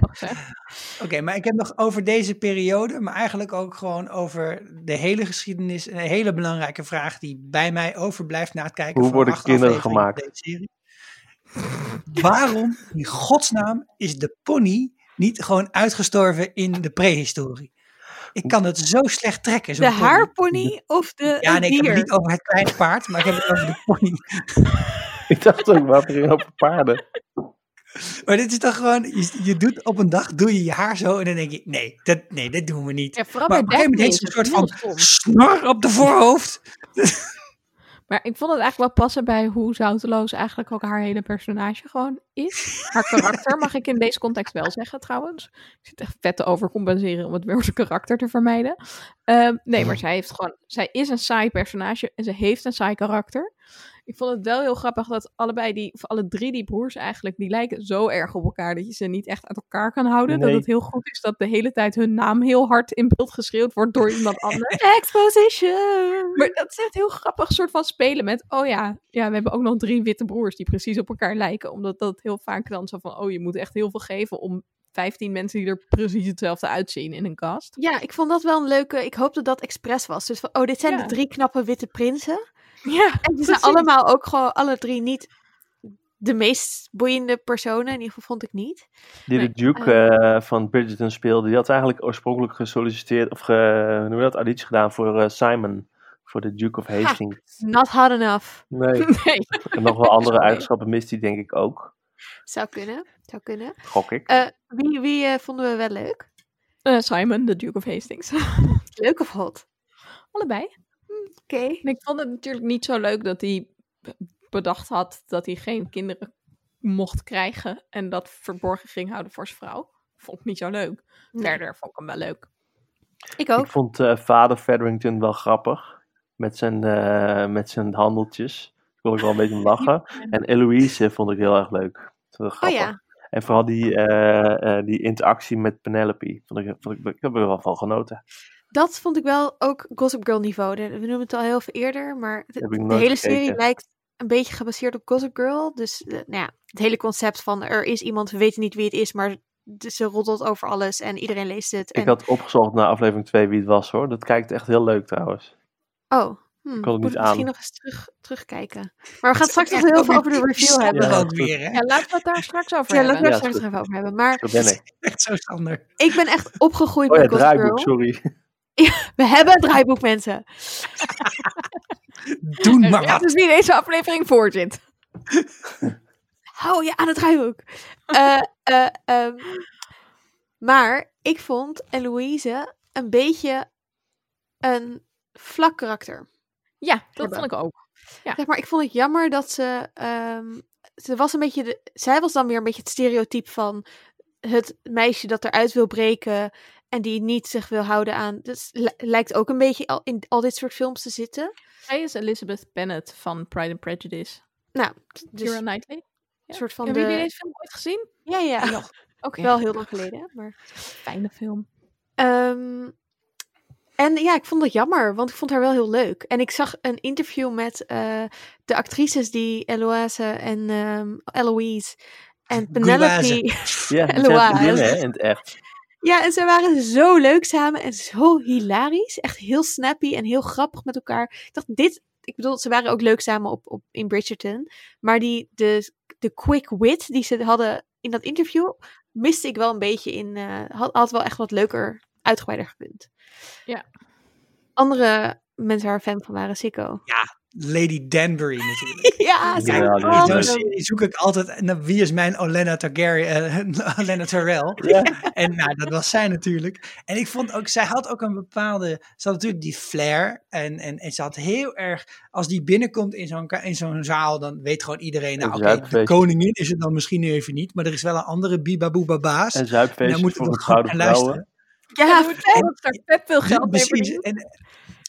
Oké, maar ik heb nog over deze periode, maar eigenlijk ook gewoon over de hele geschiedenis. Een hele belangrijke vraag die bij mij overblijft na het kijken Hoe van worden acht kinderen gemaakt? van Deze serie. Waarom in godsnaam is de pony niet gewoon uitgestorven in de prehistorie? Ik kan het zo slecht trekken. zo'n De pony. haarpony of de Ja, nee, ik heb het niet over het kleine paard, maar ik heb het over de pony. [LAUGHS] Ik dacht ook, wat ging over paarden? Maar dit is toch gewoon, je, je doet op een dag, doe je je haar zo en dan denk je, nee, dat, nee, dat doen we niet. Ja, vooral Maar bij op een gegeven moment Daphne heeft ze een is soort van snor op de voorhoofd. [LAUGHS] Maar ik vond het eigenlijk wel passen bij hoe zouteloos eigenlijk ook haar hele personage gewoon is. Haar karakter mag ik in deze context wel zeggen trouwens. Ik zit echt vet te overcompenseren om het woord [LAUGHS] karakter te vermijden. Ehm, nee, maar zij heeft gewoon, zij is een saai personage en ze heeft een saai karakter. Ik vond het wel heel grappig dat allebei die, of alle drie die broers eigenlijk, die lijken zo erg op elkaar dat je ze niet echt uit elkaar kan houden. Dat het heel goed is dat de hele tijd hun naam heel hard in beeld geschreeuwd wordt door iemand [LAUGHS] anders. Exposition. Maar dat is echt heel grappig soort van spelen met, oh ja, ja, we hebben ook nog drie witte broers die precies op elkaar lijken. Omdat dat heel vaak dan zo van, oh je moet echt heel veel geven om 15 mensen die er precies hetzelfde uitzien in een cast. Ja, ik vond dat wel een leuke. Ik hoop dat dat expres was. Dus van, oh, dit zijn Ja. de drie knappe witte prinsen. Ja, En die zijn allemaal ook gewoon alle drie niet de meest boeiende personen. In ieder geval vond ik niet. Die de Duke eh, van Bridgerton speelde, die had eigenlijk oorspronkelijk gesolliciteerd, of ge, hoe noem je dat, auditie gedaan voor eh, Simon. Voor de Duke of Hastings. Not hot enough. Nee, [LAUGHS] Nee. en nog wel andere [LAUGHS] eigenschappen mist hij denk ik ook. Zou kunnen. Zou kunnen. Gok ik. Eh, wie wie vonden we wel leuk? Eh, Simon, de Duke of Hastings. [LAUGHS] Leuk of hot? Allebei. Oké. Ik vond het natuurlijk niet zo leuk dat hij bedacht had dat hij geen kinderen mocht krijgen en dat verborgen ging houden voor zijn vrouw. Vond ik niet zo leuk. Nee. Verder vond ik hem wel leuk. Ik ook. Ik vond eh, vader Featherington wel grappig. Met zijn, eh, met zijn handeltjes. Daar kon ik wel een beetje om lachen. [LAUGHS] En Eloise vond ik heel erg leuk. Oh grappig. ja. En vooral die, eh, eh, die interactie met Penelope. Vond ik, vond ik, ik heb er wel van genoten. Dat vond ik wel ook Gossip Girl niveau. We noemen het al heel veel eerder, maar de, ik hele gekeken. serie lijkt een beetje gebaseerd op Gossip Girl. Dus eh, nou ja, het hele concept van er is iemand, we weten niet wie het is, maar ze roddelt over alles en iedereen leest het. En, Ik had opgezocht naar aflevering 2 wie het was hoor. Dat kijkt echt heel leuk trouwens. Oh, Hmm, kon het moet niet ik misschien aan. nog eens terug, terugkijken. Maar we gaan straks nog heel veel over de review hebben. Ja, ook weer, hè? Ja, laten we het daar straks over Ja, laten we hebben. het Ja, straks nog even over hebben. Maar Zo ben ik. Echt zo Sander. ik ben echt opgegroeid Oh ja, met Gossip Girl. sorry. [LAUGHS] We hebben een draaiboek, mensen. [LAUGHS] Doe maar wat. dus wie deze aflevering voor zit. Hou je aan het draaiboek. Eh, eh, ehm, maar ik vond Eloïse een beetje een vlak karakter. Ja, dat Hebben. vond ik ook. Ja. Zeg maar, ik vond het jammer dat ze. ehm, ze was een beetje. De, zij was dan weer een beetje het stereotype van het meisje dat eruit wil breken. En die niet zich wil houden aan. Dus li- lijkt ook een beetje al in al dit soort films te zitten. Zij is Elizabeth Bennet van Pride and Prejudice. Nou, dus Keira een Knightley. soort van. Hebben de, jullie deze film ooit gezien? Ja, ja. [LAUGHS] Oké. Wel heel lang geleden. Maar. Fijne film. Ehm, en ja, ik vond het jammer, want ik vond haar wel heel leuk. En ik zag een interview met eh, de actrices die Eloise en ehm, Eloise en Penelope. Ja, die Eloise. in het echt. Ja, en ze waren zo leuk samen en zo hilarisch. Echt heel snappy en heel grappig met elkaar. Ik dacht, dit... Ik bedoel, ze waren ook leuk samen op, op, in Bridgerton. Maar die, de, de quick wit die ze hadden in dat interview... miste ik wel een beetje in... eh, had, had wel echt wat leuker, uitgebreider gekund. Ja. Andere mensen waar fan van waren, Sikko. Lady Danbury natuurlijk. [LAUGHS] Ja, Ja, leuk. serie zoek ik altijd naar wie is mijn Olenna Targaryen, eh, [LAUGHS] Olenna Tyrell. Ja. En nou, dat was zij natuurlijk. En ik vond ook, zij had ook een bepaalde, ze had natuurlijk die flair. En, en, en ze had heel erg, als die binnenkomt in zo'n, in zo'n zaal, dan weet gewoon iedereen, nou oké, de koningin is het dan misschien nu even niet. Maar er is wel een andere Bibaboeba baas. En En zuipfeest daar moeten voor het gewoon gouden naar vrouwen. luisteren. Ja, en vet veel geld mee Precies. En,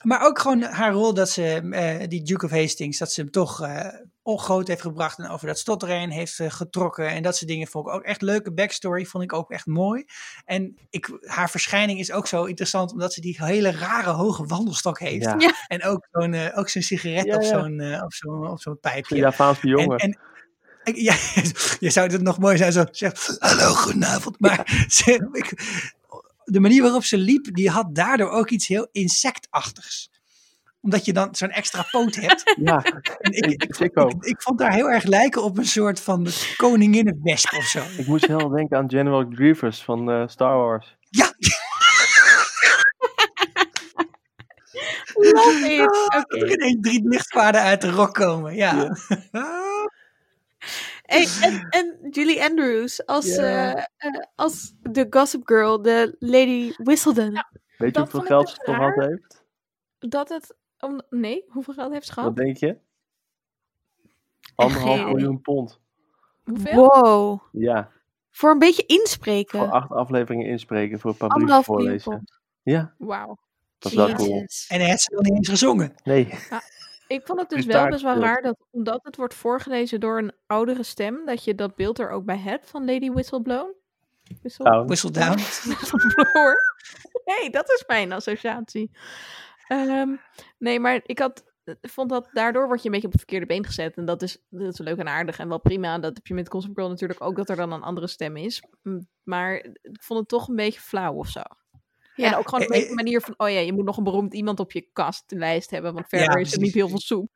maar ook gewoon haar rol dat ze, eh, die Duke of Hastings, dat ze hem toch eh ongroot heeft gebracht en over dat slot erheen heeft eh, getrokken. En dat soort dingen vond ik ook echt leuke backstory, vond ik ook echt mooi. En ik, haar verschijning is ook zo interessant, omdat ze die hele rare hoge wandelstok heeft. Ja, Ja. En ook zo'n ook zo'n sigaret Ja, op ja. zo'n op zo'n op zo'n pijpje. En, jongen. en [LAUGHS] ja, je zou het nog mooi zijn zo zegt, hallo, goedenavond. Maar [LAUGHS] ze, ik, de manier waarop ze liep, die had daardoor ook iets heel insectachtigs. Omdat je dan zo'n extra poot hebt. [LAUGHS] ja, En ik, ik, ik ook. ik, ik vond daar heel erg lijken op een soort van koninginnenwesp of zo. Ik moest heel denken aan General Grievous van eh, Star Wars. Ja, [LAUGHS] love it. [LAUGHS] Oké. ineens drie lichtvaarden uit de rok komen. Ja. Hey, en, en Julie Andrews als, eh, eh, als de Gossip Girl, de Lady Whistledown. Weet je Dat hoeveel geld dus ze gehad heeft? Dat het... Om, nee, hoeveel geld heeft ze Wat gehad? denk je? Anderhalf miljoen pond. Hoeveel? Wow. Ja, Voor een beetje inspreken. voor acht afleveringen inspreken voor een paar brieven voorlezen. pond. Ja, Wauw. dat is wel cool. En hij heeft ze nog niet eens gezongen. Nee, Ik vond het dus wel best wel raar dat omdat het wordt voorgelezen door een oudere stem, dat je dat beeld er ook bij hebt van Lady Whistleblown. Whistle... Whistledown. Whistleblower. [LAUGHS] [LAUGHS] Nee, dat is mijn associatie. Ehm, nee, maar ik had, vond dat daardoor word je een beetje op het verkeerde been gezet. En dat is, dat is leuk en aardig en wel prima. Dat heb je met Gossip Girl natuurlijk ook, dat er dan een andere stem is. Maar ik vond het toch een beetje flauw of zo. Ja. En ook gewoon een Eh, eh, beetje een manier van, oh ja, je moet nog een beroemd iemand op je kastlijst hebben, want verder is er niet heel veel soep.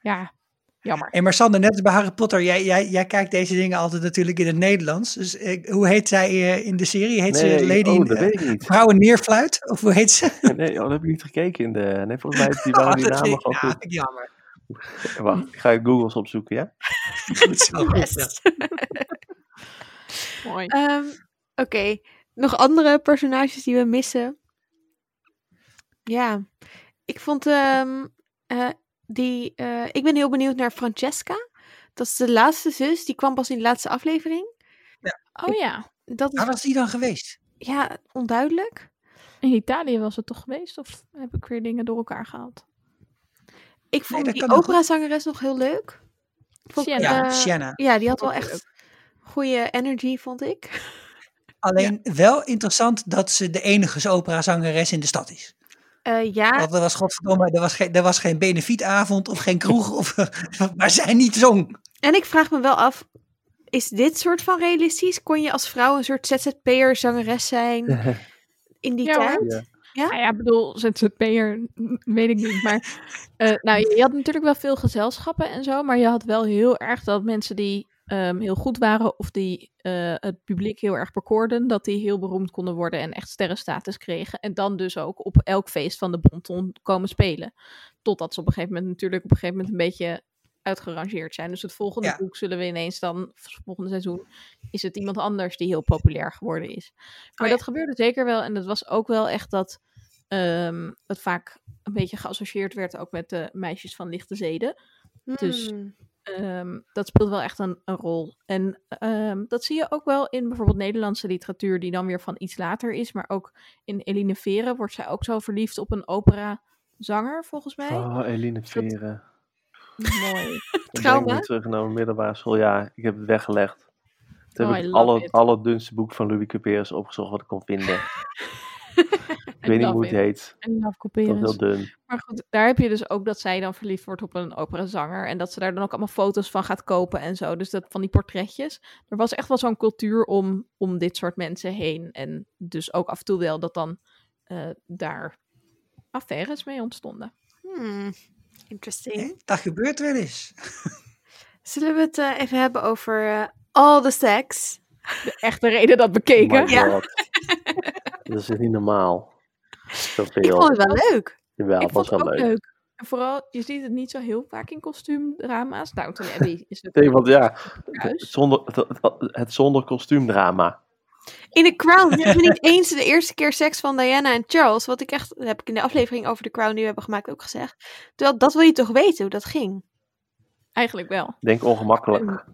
Ja, jammer. En maar Sander, net als bij Harry Potter, jij, jij, jij kijkt deze dingen altijd natuurlijk in het Nederlands. Dus eh, hoe heet zij eh, in de serie? Heet nee, ze Lady oh, eh. Vrouwen Neerfluit? Of hoe heet ze? [LAUGHS] Nee, oh, dat heb ik niet gekeken in de... Nee, volgens mij die, waren [LAUGHS] die Oh, namen vind ik- gewoon ja, goed. vind ik jammer. [LAUGHS] Wacht, ik ga Google's opzoeken, ja? Goed zo. Mooi. Ehm, Oké, nog andere personages die we missen? Ja, ik vond ehm, eh, die. eh, ik ben heel benieuwd naar Francesca. Dat is de laatste zus. Die kwam pas in de laatste aflevering. Oh ja, Dat is Waar was die dan geweest? ja onduidelijk. in Italië was het toch geweest? Of heb ik weer dingen door elkaar gehaald? Ik vond die operazangeres nog heel leuk. Vond, Sienna. Ja, eh, Sienna. ja, die had wel echt goede energy, vond ik. Alleen wel interessant dat ze de enige operazangeres in de stad is. Eh, ja, Want er was godverdomme, er was geen, er was geen benefietavond of geen kroeg, of, [LAUGHS] maar zij niet zong. en ik vraag me wel af, is dit soort van realistisch? Kon je als vrouw een soort ZZP'er zangeres zijn [LAUGHS] in die Ja, tijd? Ja. Nou ja, ik bedoel, ZZP'er, weet ik niet. Maar [LAUGHS] eh, nou, je had natuurlijk wel veel gezelschappen en zo. Maar je had wel heel erg dat mensen die ehm, heel goed waren... of die eh, het publiek heel erg bekoorden... dat die heel beroemd konden worden en echt sterrenstatus kregen. En dan dus ook op elk feest van de Bonton komen spelen. Totdat ze op een gegeven moment natuurlijk op een gegeven moment een beetje uitgerangeerd zijn. Dus het volgende Ja. boek zullen we ineens dan, volgende seizoen, is het iemand anders die heel populair geworden is. Maar ja. dat gebeurde zeker wel. En dat was ook wel echt dat ehm, het vaak een beetje geassocieerd werd ook met de meisjes van lichte zeden. Dus- Ehm, dat speelt wel echt een, een rol. En ehm, dat zie je ook wel in bijvoorbeeld Nederlandse literatuur, die dan weer van iets later is. Maar ook in Eline Vere wordt zij ook zo verliefd op een operazanger, volgens mij. Oh, Eline Veren. Mooi. [LAUGHS] Trauma? ik terug naar mijn middelbare school. Ja, ik heb het weggelegd. Toen Oh, heb ik alle, it. alle dunste boek van Louis Couperus opgezocht wat ik kon vinden. [LAUGHS] ik weet niet hoe het heet. En Love Dat heel dun. Maar goed, daar heb je dus ook dat zij dan verliefd wordt op een operazanger. En dat ze daar dan ook allemaal foto's van gaat kopen en zo. Dus dat van die portretjes. Er was echt wel zo'n cultuur om, om dit soort mensen heen. En dus ook af en toe wel dat dan eh, daar affaires mee ontstonden. Hmm. Interesting. Dat gebeurt wel eens. Zullen we het eh, even hebben over eh, all the sex? De echte reden dat bekeken. My Ja. [LAUGHS] Dat is niet normaal. Zoveel. Ik vond het wel leuk. Jawel, ik het was vond het wel ook leuk. leuk. En vooral, je ziet het niet zo heel vaak in kostuumdrama's. Nou, toen Abby is het Nee, want ja, [LAUGHS] thuis. zonder, het, het- het zonder kostuumdrama. In The Crown hebben we niet eens de eerste keer seks van Diana en Charles. Wat ik echt, dat heb ik in de aflevering over The Crown die we hebben gemaakt ook gezegd. Terwijl, dat wil je toch weten hoe dat ging? Eigenlijk wel. Ik denk ongemakkelijk.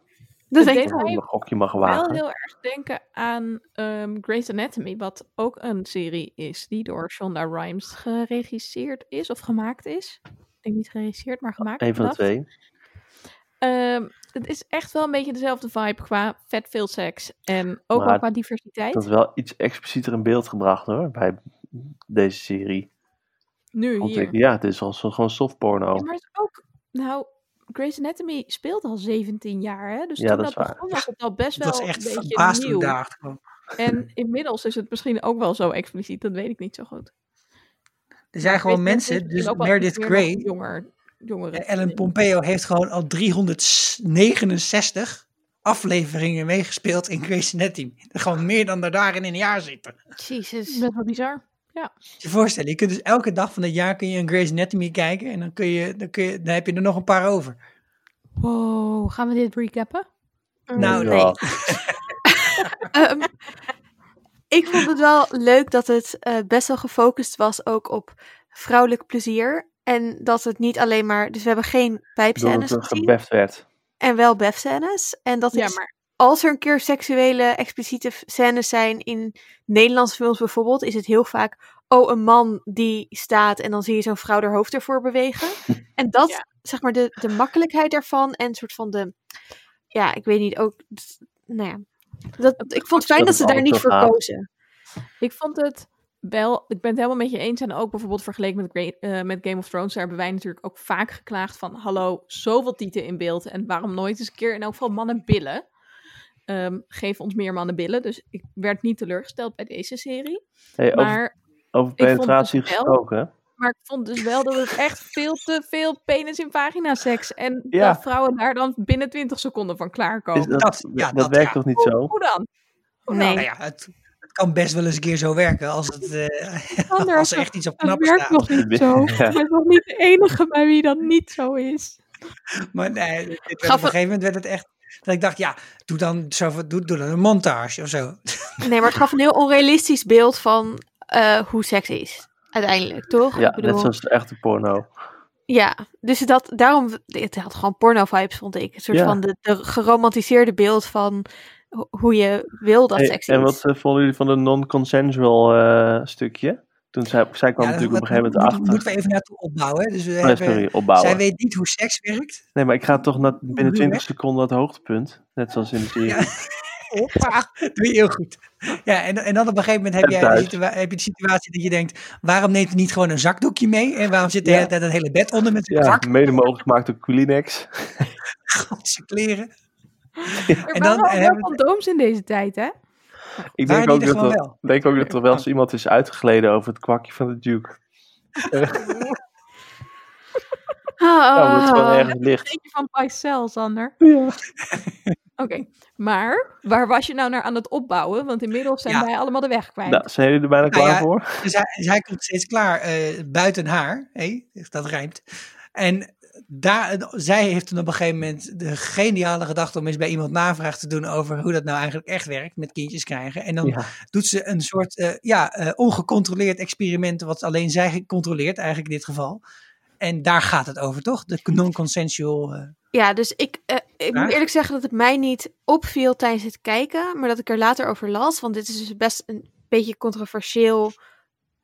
Het ik mij wel. Een gokje mag wel wagen. heel erg denken aan ehm Grey's Anatomy, wat ook een serie is die door Shonda Rhimes geregisseerd is of gemaakt is. Ik denk niet geregisseerd, maar gemaakt. Een van de twee. Ehm, het is echt wel een beetje dezelfde vibe qua vet veel seks en ook Maar wel qua diversiteit. Dat is wel iets explicieter in beeld gebracht hoor, bij deze serie. Nu Want hier. ik- ja, het is al zo, gewoon softporno. Ja, maar het is ook, nou, Grey's Anatomy speelt al 17 jaar, hè? Dus Ja, toen dat dat, is waar. begon was het al best [LAUGHS] wel was echt een beetje verbaasd nieuw. daar. En [LAUGHS] inmiddels is het misschien ook wel zo expliciet, dat weet ik niet zo goed. Er zijn gewoon Grey's mensen, is dus Meredith Grey, Jonger, jongere. Ellen Pompeo heeft gewoon al 369 afleveringen meegespeeld in Grey's Anatomy. [LAUGHS] Gewoon meer dan er daarin in een jaar zitten. Jezus. Best wel bizar. Moet je voorstellen, je kunt dus elke dag van het jaar kun je een Grey's Anatomy kijken en dan, kun je, dan, kun je, dan heb je er nog een paar over. Wow, gaan we dit recappen? Nou, nee. Ja. [LAUGHS] Ehm, ik vond het wel leuk dat het eh, best wel gefocust was ook op vrouwelijk plezier. En dat het niet alleen maar... Dus we hebben geen pijpscènes het gezien. gebeft werd. En wel befscènes. En dat Ja, is, maar als er een keer seksuele expliciete scènes zijn in Nederlandse films bijvoorbeeld, is het heel vaak, oh, een man die staat en dan zie je zo'n vrouw haar hoofd ervoor bewegen. [LAUGHS] en dat, Ja. zeg maar, de, de makkelijkheid daarvan en een soort van de, ja, ik weet niet, ook, d- nou ja. Dat, ik vond het fijn dat ze daar niet voor kozen. ik vond het wel, ik ben het helemaal met je eens. En ook bijvoorbeeld vergeleken met, Gra- eh, met Game of Thrones, daar hebben wij natuurlijk ook vaak geklaagd van, hallo, zoveel tieten in beeld. En waarom nooit eens een keer in elk geval mannen billen? Ehm, geef ons meer mannen billen. Dus ik werd niet teleurgesteld bij deze serie. Hey, Maar over penetratie het wel- gesproken. Maar ik vond dus wel dat het echt veel te veel penis in vagina seks. En Ja. dat vrouwen daar dan binnen 20 seconden van klaarkomen. Dat, ja, dat, werkt ja. toch niet zo? hoe dan? Hoe Nee. dan? Nou ja, het, het kan best wel eens een keer zo werken als, het, eh, Anders, [LAUGHS] als er echt iets op dat knappen werkt staat. nog niet zo. [LAUGHS] Ja. Ik ben nog niet de enige bij wie dat niet zo is. Maar nee, op een het- gegeven moment werd het echt dat ik dacht, ja, doe dan, zo, doe, doe dan een montage of zo. Nee, maar het gaf een heel onrealistisch beeld van eh, hoe seks is. Uiteindelijk, toch? Ja, Ik bedoel- net zoals de echte porno. Ja, dus dat, daarom, het had gewoon porno-vibes, vond ik. Een soort Ja. van de, de geromantiseerde beeld van ho- hoe je wil dat Hey, seks is. en wat eh, vonden jullie van de non-consensual eh, stukje? Toen zij, zij kwam Ja, natuurlijk op dat een gegeven moment moet- achter. Moeten we even naartoe opbouwen. hè. Dus we Oh, hebben, sorry, opbouwen. zij weet niet hoe seks werkt. Nee, maar ik ga toch na, binnen doe 20 je? seconden het hoogtepunt. Net zoals in de serie. Ja. Hoppa, doe je heel goed. Ja, en, en dan op een gegeven moment heb, En jij de thuis. situa- heb je de situatie dat je denkt, waarom neemt hij niet gewoon een zakdoekje mee? En waarom zit de Ja. het hele bed onder met zijn Ja, zak, mede mogelijk gemaakt door Kleenex. [LAUGHS] zijn kleren? Er En waren dan hebben we- condooms in deze tijd, hè? Ik denk ook, dat er, wel? denk ook dat er wel eens iemand is uitgegleden over het kwakje van de Duke. [LAUGHS] Nou, dat is gewoon Ah, ergens licht. Eentje van Pycelle, Sander. Ja. [LAUGHS] Oké, maar waar was je nou naar aan het opbouwen? Want inmiddels zijn Ja. wij allemaal de weg kwijt. Nou, zijn jullie er bijna Nou klaar ja, voor? Dus hij, dus hij komt steeds klaar eh, buiten haar. Hé, dat rijmt. En daar, zij heeft toen op een gegeven moment de geniale gedachte om eens bij iemand navraag te doen over hoe dat nou eigenlijk echt werkt met kindjes krijgen. En dan Ja. doet ze een soort eh, ja, eh, ongecontroleerd experiment, wat alleen zij controleert eigenlijk in dit geval. En daar gaat het over, toch? De non-consensual. eh, Ja, dus ik, ik moet eerlijk zeggen dat het mij niet opviel tijdens het kijken, maar dat ik er later over las. Want dit is dus best een beetje controversieel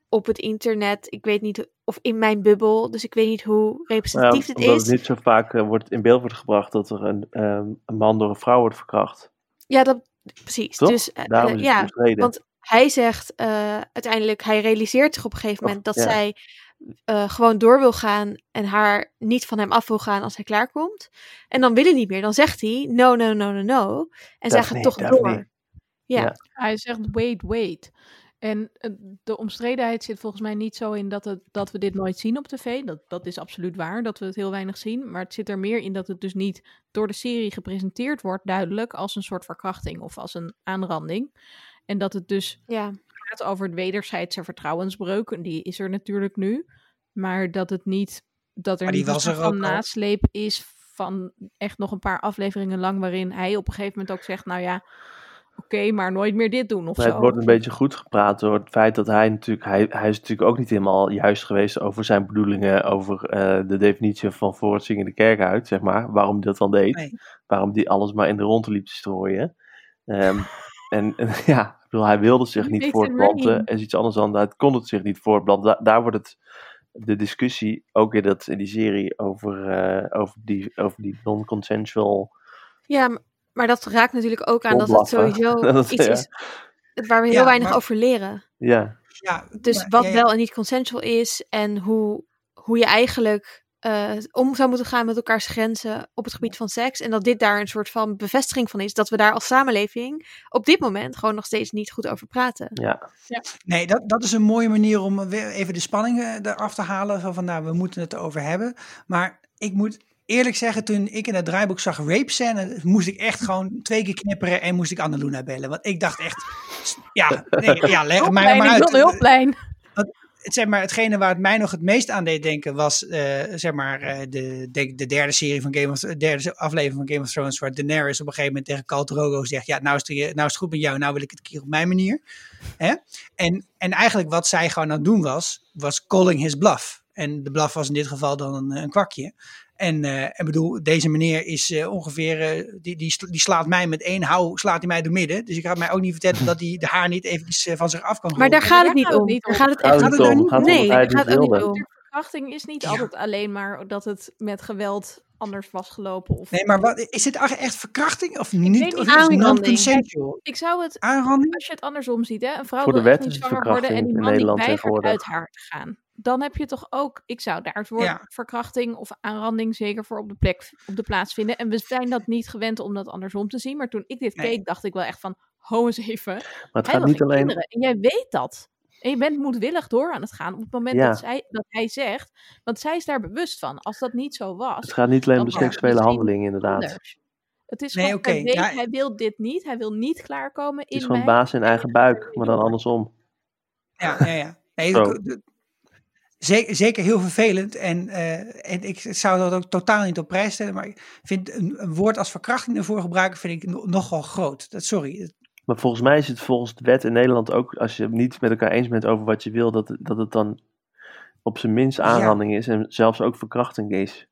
op het internet. Ik weet niet of in mijn bubbel, dus ik weet niet hoe representatief het is. het niet zo vaak eh, wordt in beeld wordt gebracht dat er een, ehm, een man door een vrouw wordt verkracht. Ja, dat precies. Toch? Dus eh, Daarom is het ja, omstreden. want hij zegt eh, uiteindelijk, hij realiseert zich op een gegeven Of- moment dat ja. zij eh, gewoon door wil gaan en haar niet van hem af wil gaan als hij klaarkomt. En dan wil hij niet meer. Dan zegt hij no, no, no, no, no. En zij gaat toch door. Ja. Ja. Hij zegt wait, wait. En eh, de omstredenheid zit volgens mij niet zo in dat, het, dat we dit nooit zien op tv. Dat, dat is absoluut waar, dat we het heel weinig zien. Maar het zit er meer in dat het dus niet door de serie gepresenteerd wordt, duidelijk, als een soort verkrachting of als een aanranding. En dat het dus ja. gaat over het wederzijdse vertrouwensbreuk. En die is er natuurlijk nu. Maar dat het niet, dat er Maar die niet een was soort er van nasleep is van echt nog een paar afleveringen lang, waarin hij op een gegeven moment ook zegt, nou ja, oké, maar nooit meer dit doen of Maar zo. het wordt een beetje goed gepraat door het feit dat hij natuurlijk, hij, hij is natuurlijk ook niet helemaal juist geweest over zijn bedoelingen, over eh, de definitie van voor het zingen de kerk uit, zeg maar. Waarom hij dat dan deed. Nee. Waarom die alles maar in de ronde liep te strooien. Ehm, [LAUGHS] en, en ja, ik bedoel, hij wilde zich niet voortplanten. er En is iets anders dan, het kon het zich niet voortplanten. Da- daar wordt het, de discussie, ook in, dat, in die serie, over, eh, over die, over die non-consensual Ja, maar dat raakt natuurlijk ook aan dat het sowieso [LAUGHS] Dat, iets ja. is waar we heel Ja, weinig maar- over leren. Ja, ja, Dus maar- wat ja, ja. wel en niet consensual is en hoe, hoe je eigenlijk eh, om zou moeten gaan met elkaars grenzen op het gebied van seks. En dat dit daar een soort van bevestiging van is. Dat we daar als samenleving op dit moment gewoon nog steeds niet goed over praten. ja. Nee, dat, dat is een mooie manier om weer even de spanning eh, eraf te halen. Van, nou, we moeten het erover hebben. Maar ik moet eerlijk zeggen, toen ik in het draaiboek zag rape scène, moest ik echt gewoon twee keer knipperen en moest ik Annaluna bellen. Want ik dacht echt, ja, nee, ja leg maar ik uit. wil een hulplijn. Het, zeg maar, hetgene waar het mij nog het meest aan deed denken was eh, zeg maar, eh, de, de, de derde serie van Game of de derde aflevering van Game of Thrones, waar Daenerys op een gegeven moment tegen Khal Drogo zegt, ja, nou is, het, nou is het goed met jou, nou wil ik het een keer op mijn manier. Hè? En, en eigenlijk wat zij gewoon aan het doen was, was calling his bluff. En de bluff was in dit geval dan een, een kwakje. En eh, ik bedoel, deze meneer is eh, ongeveer, eh, die, die, die slaat mij met één hou, slaat hij mij door midden. Dus ik ga mij ook niet vertellen dat hij de haar niet eventjes van zich af kan Maar daar gaat het niet om. niet Daar gaat het Gaat echt niet om. Nee, daar gaat het niet om. Verkrachting is niet Ja. altijd alleen maar dat het met geweld anders was gelopen. Of... Nee, maar wat, is dit echt verkrachting of niet? Of is non-consensual? Ik zou het, Aanranding? als je het andersom ziet, hè, een vrouw Voor de wil echt wet niet is het zwanger worden en die man die weigert uit haar te gaan. Dan heb je toch ook, ik zou daar het woord Ja. verkrachting of aanranding zeker voor op de, plek, op de plaats vinden. En we zijn dat niet gewend om dat andersom te zien. Maar toen ik dit Nee. keek, dacht ik wel echt van, ho eens even. Maar het Hij gaat niet alleen. kinderen. En jij weet dat. En je bent moedwillig door aan het gaan op het moment Ja. dat, zij, dat hij zegt. Want zij is daar bewust van. Als dat niet zo was. Het gaat niet alleen om de seksuele handelingen, inderdaad. anders. Het is Nee, gewoon, oké, hij, weet, ja. hij wil dit niet. Hij wil niet klaarkomen Het in is gewoon mij. baas in eigen buik, [LAUGHS] maar dan andersom. Ja, ja, ja. Nee, Zeker, zeker heel vervelend. En, eh, en ik zou dat ook totaal niet op prijs stellen. Maar ik vind een, een woord als verkrachting ervoor gebruiken, vind ik no- nogal groot. Dat, sorry. Maar volgens mij is het volgens de wet in Nederland ook, als je het niet met elkaar eens bent over wat je wil, dat, het- dat het dan op zijn minst aanranding is en zelfs ook verkrachting is.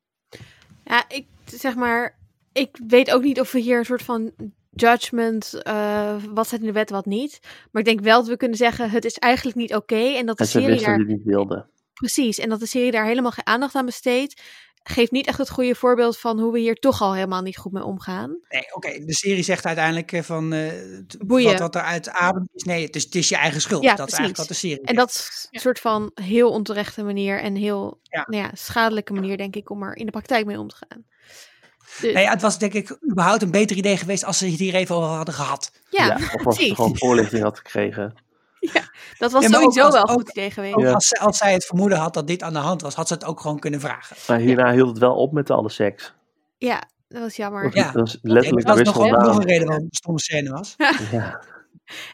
Ja, ik zeg maar, ik weet ook niet of we hier een soort van judgment, eh, wat staat in de wet, wat niet. Maar ik denk wel dat we kunnen zeggen, het is eigenlijk niet oké. en dat de En serie wisten daar, dat hij het niet wilde. Precies, en dat de serie daar helemaal geen aandacht aan besteedt. Geeft niet echt het goede voorbeeld van hoe we hier toch al helemaal niet goed mee omgaan. Nee, oké. De serie zegt uiteindelijk eh, van eh, Boeien. wat, wat er uit adem is. Nee, het is, het is je eigen schuld. Ja, dat is eigenlijk wat de serie En dat is een soort van heel onterechte manier en heel Ja. Nou ja, schadelijke manier, denk ik, om er in de praktijk mee om te gaan. Dus- Nee, ja, het was denk ik überhaupt een beter idee geweest als ze het hier even over hadden gehad. ja, [LAUGHS] of als ze gewoon voorlichting had gekregen. [LAUGHS] Dat was Ja, maar ook sowieso als- wel een goed idee geweest. Ja. als, als zij het vermoeden had dat dit aan de hand was, had ze het ook gewoon kunnen vragen. Maar hierna hield het wel op met alle seks. Ja, dat was jammer. Dat, Ja. dat is letterlijk dat was nog, wissel nog een reden waarom het een stomme scène was. [LAUGHS] Ja.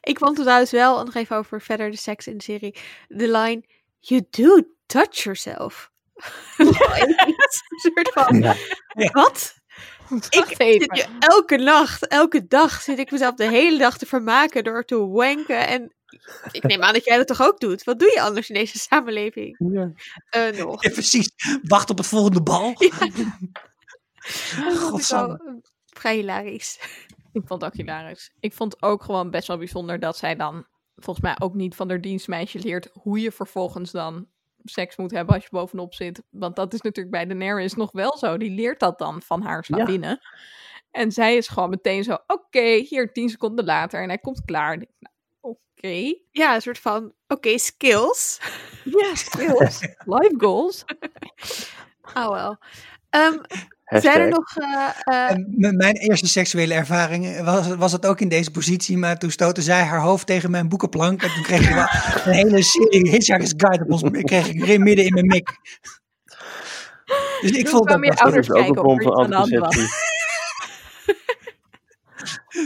Ik vond het trouwens wel, nog even over verder de seks in de serie, de line, you do touch yourself. [LAUGHS] een soort van, Ja. wat? Ik zit je elke nacht, elke dag zit ik mezelf de hele dag te vermaken door te wanken. En ik neem aan dat jij dat toch ook doet? Wat doe je anders in deze samenleving? Ja. Eh, nog. Ja, precies. Wacht op het volgende bal. [LAUGHS] Dat vond ik wel eh, vrij hilarisch. Ik vond het ook hilarisch. Ik vond ook gewoon best wel bijzonder dat zij dan volgens mij ook niet van haar dienstmeisje leert hoe je vervolgens dan seks moet hebben als je bovenop zit. Want dat is natuurlijk bij Daenerys nog wel zo. Die leert dat dan van haar slavinnen. En zij is gewoon meteen zo, oké, hier tien seconden later. En hij komt klaar. Nou, Oké. Ja, een soort van, oké, skills. Ja, [LAUGHS] skills. Life goals. Oh wel. Ehm, zijn er nog... eh, eh, En m- mijn eerste seksuele ervaring was, was het ook in deze positie, maar toen stootte zij haar hoofd tegen mijn boekenplank en toen kreeg ik wel [LAUGHS] een hele serie Hitchhiker's Guide op ons, kreeg ik midden in mijn mik. Dus ik Toen vond dat best- Dat ouders ook een kijken of vorm er van iets aan de hand was. anticonceptie.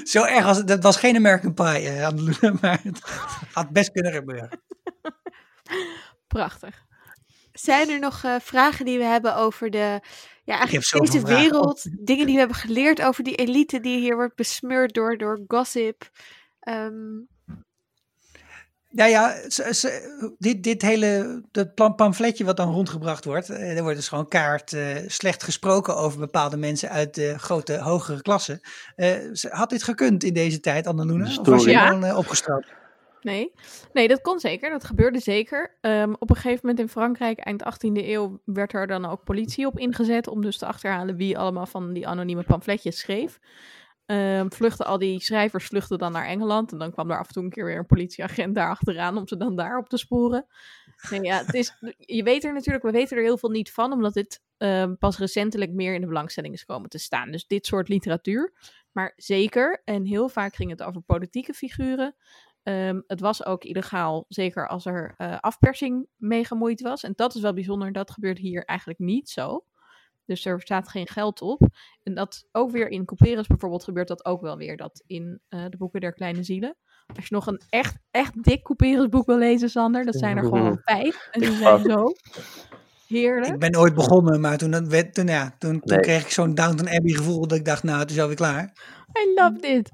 Zo erg als dat was geen American Pie, eh, Anneloene, [LAUGHS] maar het had best kunnen gebeuren. Prachtig. Zijn er nog eh, vragen die we hebben over de, ja, eigenlijk deze vragen. wereld? Dingen die we hebben geleerd over die elite die hier wordt besmeurd door, door gossip. Ehm, Ja, ja, ze- ze- dit, dit hele dat pam- pamfletje wat dan rondgebracht wordt, eh, er wordt dus gewoon kaart eh, slecht gesproken over bepaalde mensen uit de grote, hogere klassen. Eh, had dit gekund in deze tijd, Anneloene? Of was je Ja. gewoon eh, opgestraald? Nee. nee, dat kon zeker. Dat gebeurde zeker. Ehm, op een gegeven moment in Frankrijk, eind 18e eeuw, werd er dan ook politie op ingezet om dus te achterhalen wie allemaal van die anonieme pamfletjes schreef. Ehm vluchten al die schrijvers vluchten dan naar Engeland en dan kwam er af en toe een keer weer een politieagent daar achteraan om ze dan daar op te sporen. Nee, ja, het is, je weet er natuurlijk, we weten er heel veel niet van, omdat dit ehm, pas recentelijk meer in de belangstelling is komen te staan. Dus dit soort literatuur. Maar zeker, en heel vaak ging het over politieke figuren. Ehm, het was ook illegaal, zeker als er eh, afpersing mee gemoeid was. En dat is wel bijzonder, dat gebeurt hier eigenlijk niet zo. Dus er staat geen geld op. En dat ook weer in Couperus bijvoorbeeld gebeurt dat ook wel weer. Dat in eh, de boeken der kleine zielen. Als je nog een echt, echt dik Couperus boek wil lezen, Sander, dat zijn er gewoon [LAUGHS] vijf. En die zijn zo heerlijk. Ik ben ooit begonnen, maar toen, dat werd, toen, ja, toen, toen Nee. kreeg ik zo'n Downton Abbey gevoel dat ik dacht, nou, het is alweer klaar. I love dit.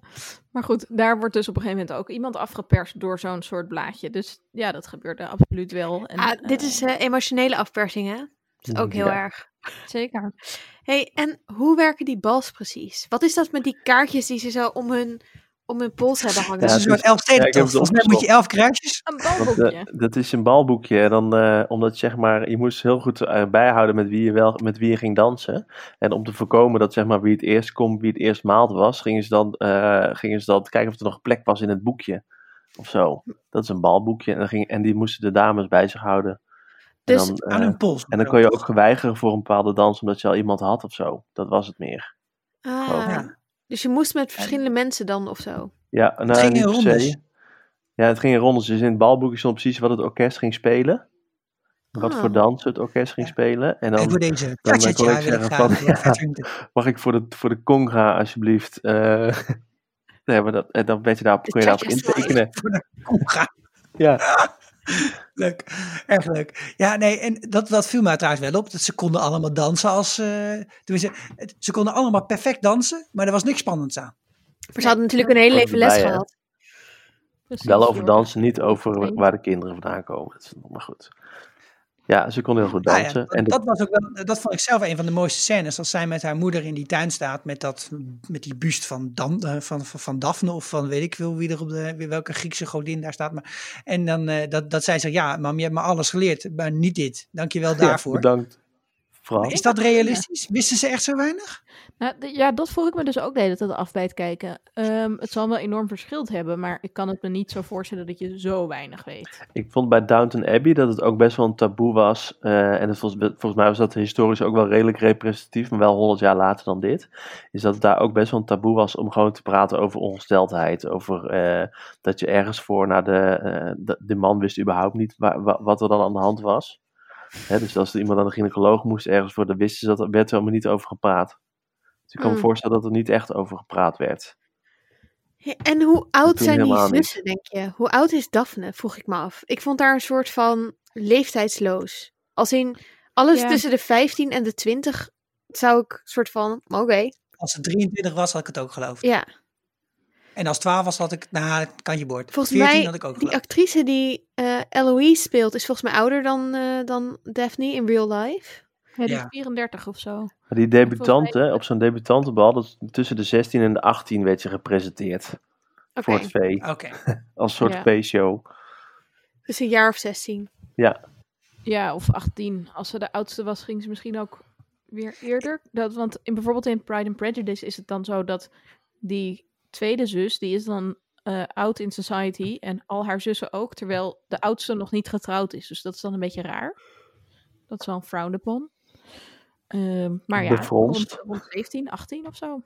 Maar goed, daar wordt dus op een gegeven moment ook iemand afgeperst door zo'n soort blaadje. Dus ja, dat gebeurde absoluut wel. En, ah, dit eh, is eh, emotionele afpersing, hè? Dat is ook heel Ja. erg. zeker. hey, en hoe werken die bals precies? Wat is dat met die kaartjes die ze zo om hun, om hun pols hebben [LAUGHS] hangen? Dat Ja, is een het soort ja, heb elfstedentocht. het Volgens mij moet je elf kruisjes. Een Want, balboekje. eh, dat is een balboekje. En dan, eh, omdat zeg maar, je moest heel goed eh, bijhouden met wie, je wel, met wie je ging dansen. En om te voorkomen dat zeg maar, wie het eerst komt, wie het eerst maalt was, gingen ze, dan, eh, gingen ze dan kijken of er nog een plek was in het boekje. Of zo. Dat is een balboekje. En, dan ging, en die moesten de dames bij zich houden. En Dus dan, Aan eh, hun pols. en dan kon je ook geweigeren voor een bepaalde dans omdat je al iemand had of zo. Dat was het meer. Ah, Ja. dus je moest met verschillende mensen dan of zo? Ja, nou, ging in rondes. Ja, het ging in rondes. Dus in het balboekje stond precies wat het orkest ging spelen. Wat Ah. voor dans het orkest ging spelen. En En dan voor deze dan cha-cha-cha kon ik zeggen van, eh, ja. [LAUGHS] mag ik voor de, voor de conga alsjeblieft. eh [LAUGHS] nee, maar dat, en dan werd je daarop, kon je daarop intekenen. voor de conga. Ja, [LAUGHS] [LAUGHS] Leuk, erg leuk. Ja, nee, en dat, dat viel mij trouwens wel op. Dat ze konden allemaal dansen als... eh tenminste, het- ze konden allemaal perfect dansen, maar er was niks spannends aan. Maar ze hadden natuurlijk een hele leven les gehad. Precies, wel over dansen, niet over waar de kinderen vandaan komen. Dat is nog maar goed. Ja, ze konden heel goed Nou ja, dansen. dat, en dat, was ook wel, dat vond ik zelf een van de mooiste scènes. Als zij met haar moeder in die tuin staat met, dat, met die buust van, Dan, eh, van, van, van Daphne of van weet ik veel wie er op de, welke Griekse godin daar staat. Maar, en dan eh, dat, dat zij zegt, ja mam, je hebt me alles geleerd, maar niet dit. Dank je wel [LAUGHS] ja, daarvoor. bedankt Is dat realistisch? Wisten ze echt zo weinig? Nou, d- ja, dat vroeg ik me dus ook de hele tijd af bij het kijken. Ehm, het zal wel enorm verschild hebben, maar ik kan het me niet zo voorstellen dat je zo weinig weet. Ik vond bij Downton Abbey dat het ook best wel een taboe was. eh, en het volgens, volgens mij was dat historisch ook wel redelijk representatief, maar wel honderd jaar later dan dit. Is dat het daar ook best wel een taboe was om gewoon te praten over ongesteldheid. Over eh, dat je ergens voor naar de, eh, de. de man wist überhaupt niet wa- wa- wat er dan aan de hand was. Hè, dus als er iemand aan de gynaecoloog moest ergens voor, dan wisten ze dat er werd er helemaal niet over gepraat. Dus ik kan me Mm. voorstellen dat er niet echt over gepraat werd. Ja, En hoe oud zijn die zussen, denk je? Hoe oud is Daphne, vroeg ik me af. Ik vond daar een soort van leeftijdsloos. Als in alles Ja. tussen de 15 en de 20 zou ik soort van, oké, Als het 23 was, had ik het ook geloofd. ja. En als 12 was, had ik, nou, kan je boord. Volgens 14 mij, had ik ook die actrice die eh Eloise speelt, is volgens mij ouder dan, eh, dan Daphne in real life. Ja, die Ja. is 34 of zo. Maar die debutanten, op zo'n debutantenbal, dat tussen de 16 en de 18 werd je gepresenteerd. Oké, Voor het V. Oké. [LAUGHS] Als soort Ja. V-show. dus een jaar of 16. Ja, of 18. Als ze de oudste was, ging ze misschien ook weer eerder. Dat, want in, bijvoorbeeld in Pride and Prejudice is het dan zo dat die tweede zus, die is dan eh oud in society en al haar zussen ook, terwijl de oudste nog niet getrouwd is. Dus dat is dan een beetje raar. Dat is wel een frowned upon. Ehm, maar ja, rond, rond 17, 18 of zo.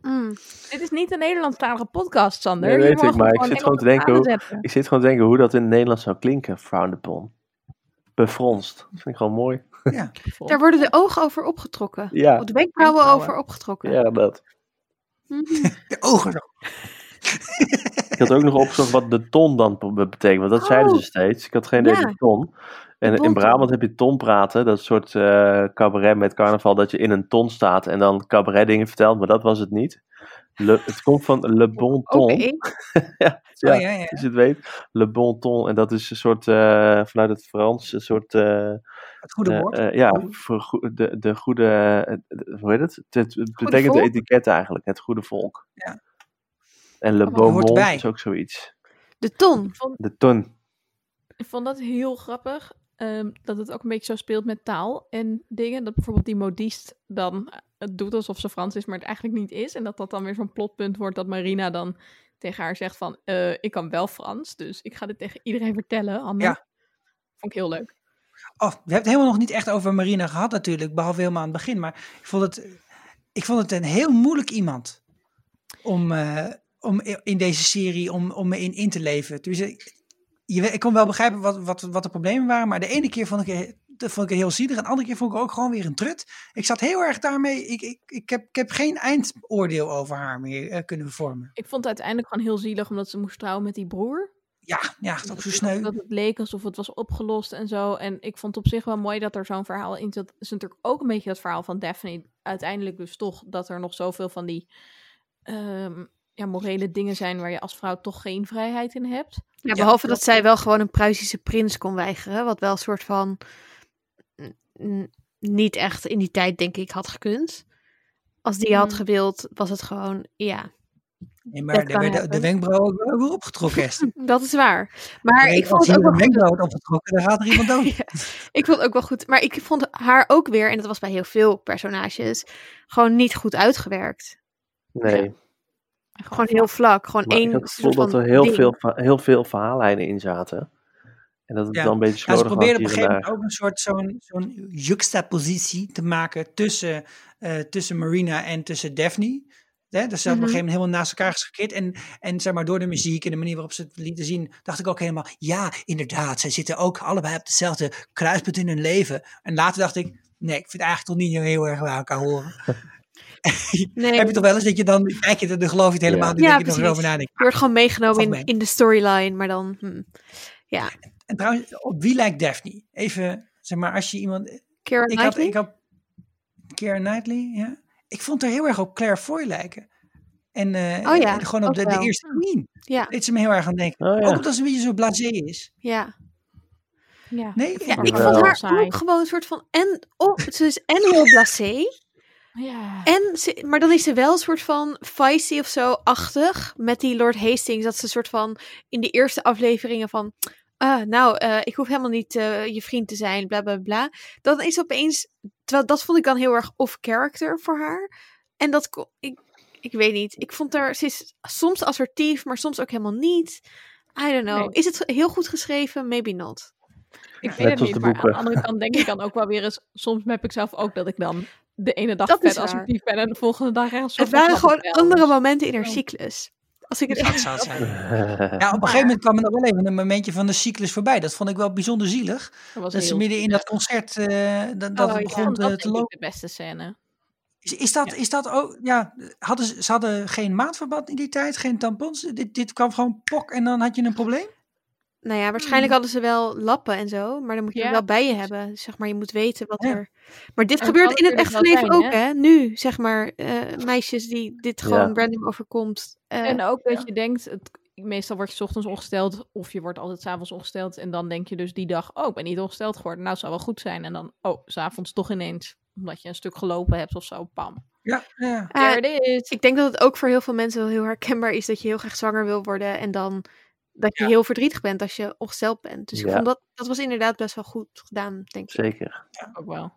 Mm. Dit is niet een Nederlandstalige podcast, Sander. Nee, weet ik, maar ik zit gewoon te denken zetten. Ik zit gewoon te denken hoe dat in het Nederlands zou klinken, frowned upon. Befronst. Dat vind ik gewoon mooi. Ja. Daar worden de ogen over opgetrokken. Ja, Of de Wenkbrauwen. over opgetrokken. ja dat. Mhm. De ogen zo. Ik had ook nog opgezocht wat de ton dan be- betekent, want dat zeiden Oh. ze steeds. Ik had geen idee Ja. van ton. En in. Brabant heb je ton praten, dat soort eh, cabaret met carnaval, dat je in een ton staat en dan cabaret dingen vertelt, maar dat was het niet. Le- het komt van le bon ton. Oké. [LAUGHS] Ja, Oh, ja, ja. als je het weet. Le bon ton. En dat is een soort, eh, vanuit het Frans, een soort... eh, Het goede eh, woord. ja, voor de, de goede... de- hoe heet het? Het, het Goede betekent de etiket eigenlijk. Het goede volk. Ja. En le Oh, bon erbij. is ook zoiets. De ton. Ik vond, De ton. ik vond dat heel grappig. ehm, dat het ook een beetje zo speelt met taal en dingen. Dat bijvoorbeeld die modiste dan het doet alsof ze Frans is, maar het eigenlijk niet is. En dat dat dan weer zo'n plotpunt wordt dat Marina dan tegen haar zegt van... eh, ik kan wel Frans, dus ik ga dit tegen iedereen vertellen, Anne. Ja. Vond ik heel leuk. Oh, we hebben het helemaal nog niet echt over Marina gehad natuurlijk, behalve helemaal aan het begin. Maar ik vond het, ik vond het een heel moeilijk iemand om, eh, om in deze serie om, om me in in te leven. Dus ik, je, weet- ik kon wel begrijpen wat, wat, wat de problemen waren, maar de ene keer vond ik, dat vond ik het heel zielig en de andere keer vond ik ook gewoon weer een trut. Ik zat heel erg daarmee, ik, ik, ik, heb, ik heb geen eindoordeel over haar meer eh, kunnen vormen. Ik vond het uiteindelijk gewoon heel zielig omdat ze moest trouwen met die broer. Ja, ja, het is ook zo Dat- sneu. Dat het leek alsof het was opgelost en zo. En ik vond het op zich wel mooi dat er zo'n verhaal in zat. Het is natuurlijk ook een beetje het verhaal van Daphne. Uiteindelijk dus toch dat er nog zoveel van die ehm, ja, morele dingen zijn waar je als vrouw toch geen vrijheid in hebt. Ja, behalve dat dat- zij wel gewoon een Pruisische prins kon weigeren. Wat wel een soort van niet echt in die tijd, denk ik, had gekund. Als die had Mm. gewild, was het gewoon, ja, Nee, maar daar werden de wenkbrauwen ook weer opgetrokken. Esther. [LAUGHS] dat is waar. Maar Nee, ik vond het ook een wel goed. wenkbrauw opgetrokken, dan gaat er iemand [LAUGHS] dood. Ja, ik vond het ook wel goed. Maar ik vond haar ook weer, en dat was bij heel veel personages, gewoon niet goed uitgewerkt. Nee. Gewoon heel vlak. Gewoon Maar ik één gevoel soort dat er heel ding. veel, heel veel verhaallijnen in zaten. En dat het Ja. dan een beetje Ja, ze slordig probeerden op een gegeven moment ook een soort zo'n zo'n juxtapositie te maken tussen, eh, tussen Marina en tussen Daphne. Hè, dus ze hadden op Mhm. een gegeven moment helemaal naast elkaar geschikkeerd. En, en zeg maar, door de muziek en de manier waarop ze het lieten zien, dacht ik ook helemaal, ja, inderdaad, zij zitten ook allebei op hetzelfde kruispunt in hun leven. En later dacht ik, nee, ik vind het eigenlijk toch niet heel erg bij elkaar horen. [LAUGHS] Nee, Heb je toch wel eens dat je dan, kijk je, dan geloof je het helemaal Ja. denk je nog precies. erover nadenkt. je wordt gewoon meegenomen in, in de storyline, maar dan... hm. Ja, En trouwens, op wie lijkt Daphne? Even, zeg maar, als je iemand, Keira Ik had, Knightley? ik had Keira Knightley, ja. Ik vond haar heel erg op Claire Foy lijken. En eh, Oh ja, gewoon op de, eerste Queen. Ja, Deed ze me heel erg aan denken. Oh, ja. Ook omdat ze een beetje zo blasé is. ja. Ja. Nee? ja ik vond haar saai. ook gewoon een soort van... En, oh, ze is en heel blasé. Ja. En ze, maar dan is ze wel een soort van feisty of zo-achtig. Met die Lord Hastings. Dat ze een soort van in de eerste afleveringen van... Ah, nou, eh, ik hoef helemaal niet eh, je vriend te zijn, bla bla bla. Dan is opeens terwijl dat vond ik dan heel erg off-character voor haar. En dat, ik, ik weet niet. Ik vond haar, ze is soms assertief, maar soms ook helemaal niet. I don't know. Nee. Is het heel goed geschreven? Maybe not. Ik weet Net het niet, maar aan de andere kant denk ik dan [LAUGHS] ook wel weer eens... Soms heb ik zelf ook dat ik dan de ene dag Dat vet assertief ben en de volgende dag soort Het waren gewoon andere momenten in haar Oh. cyclus. Als ik het zou het zijn. [LAUGHS] Ja, op een gegeven moment kwam er nog wel even een momentje van de cyclus voorbij. Dat vond ik wel bijzonder zielig. Dat ze midden in dat concert, eh, dat, dat Oh, het begon dat te lopen. de beste scène. Is, is, dat, is dat ook, ja, hadden ze, ze hadden geen maatverband in die tijd, geen tampons. Dit, dit kwam gewoon pok en dan had je een probleem? Nou ja, waarschijnlijk hadden ze wel lappen en zo, maar dan moet je Ja, wel bij je hebben. Zeg maar, je moet weten wat Ja. er. Maar dit En gebeurt in het echte leven zijn, ook, hè? hè? Nu, zeg maar, eh, meisjes die dit gewoon Ja. random overkomt. Eh, En ook dat je denkt, het, meestal word je 's ochtends ongesteld of je wordt altijd 's avonds ongesteld. En dan denk je dus die dag, oh, ik ben niet ongesteld geworden. Nou, zou wel goed zijn. En dan, oh, s'avonds toch ineens, omdat je een stuk gelopen hebt of zo, pam. Ja, ja. eh, is. ik denk dat het ook voor heel veel mensen wel heel herkenbaar is dat je heel graag zwanger wil worden en dan dat je Ja. heel verdrietig bent als je ongesteld bent. Dus ik Ja. vond dat, dat was inderdaad best wel goed gedaan, denk ik. Zeker. Ook wel.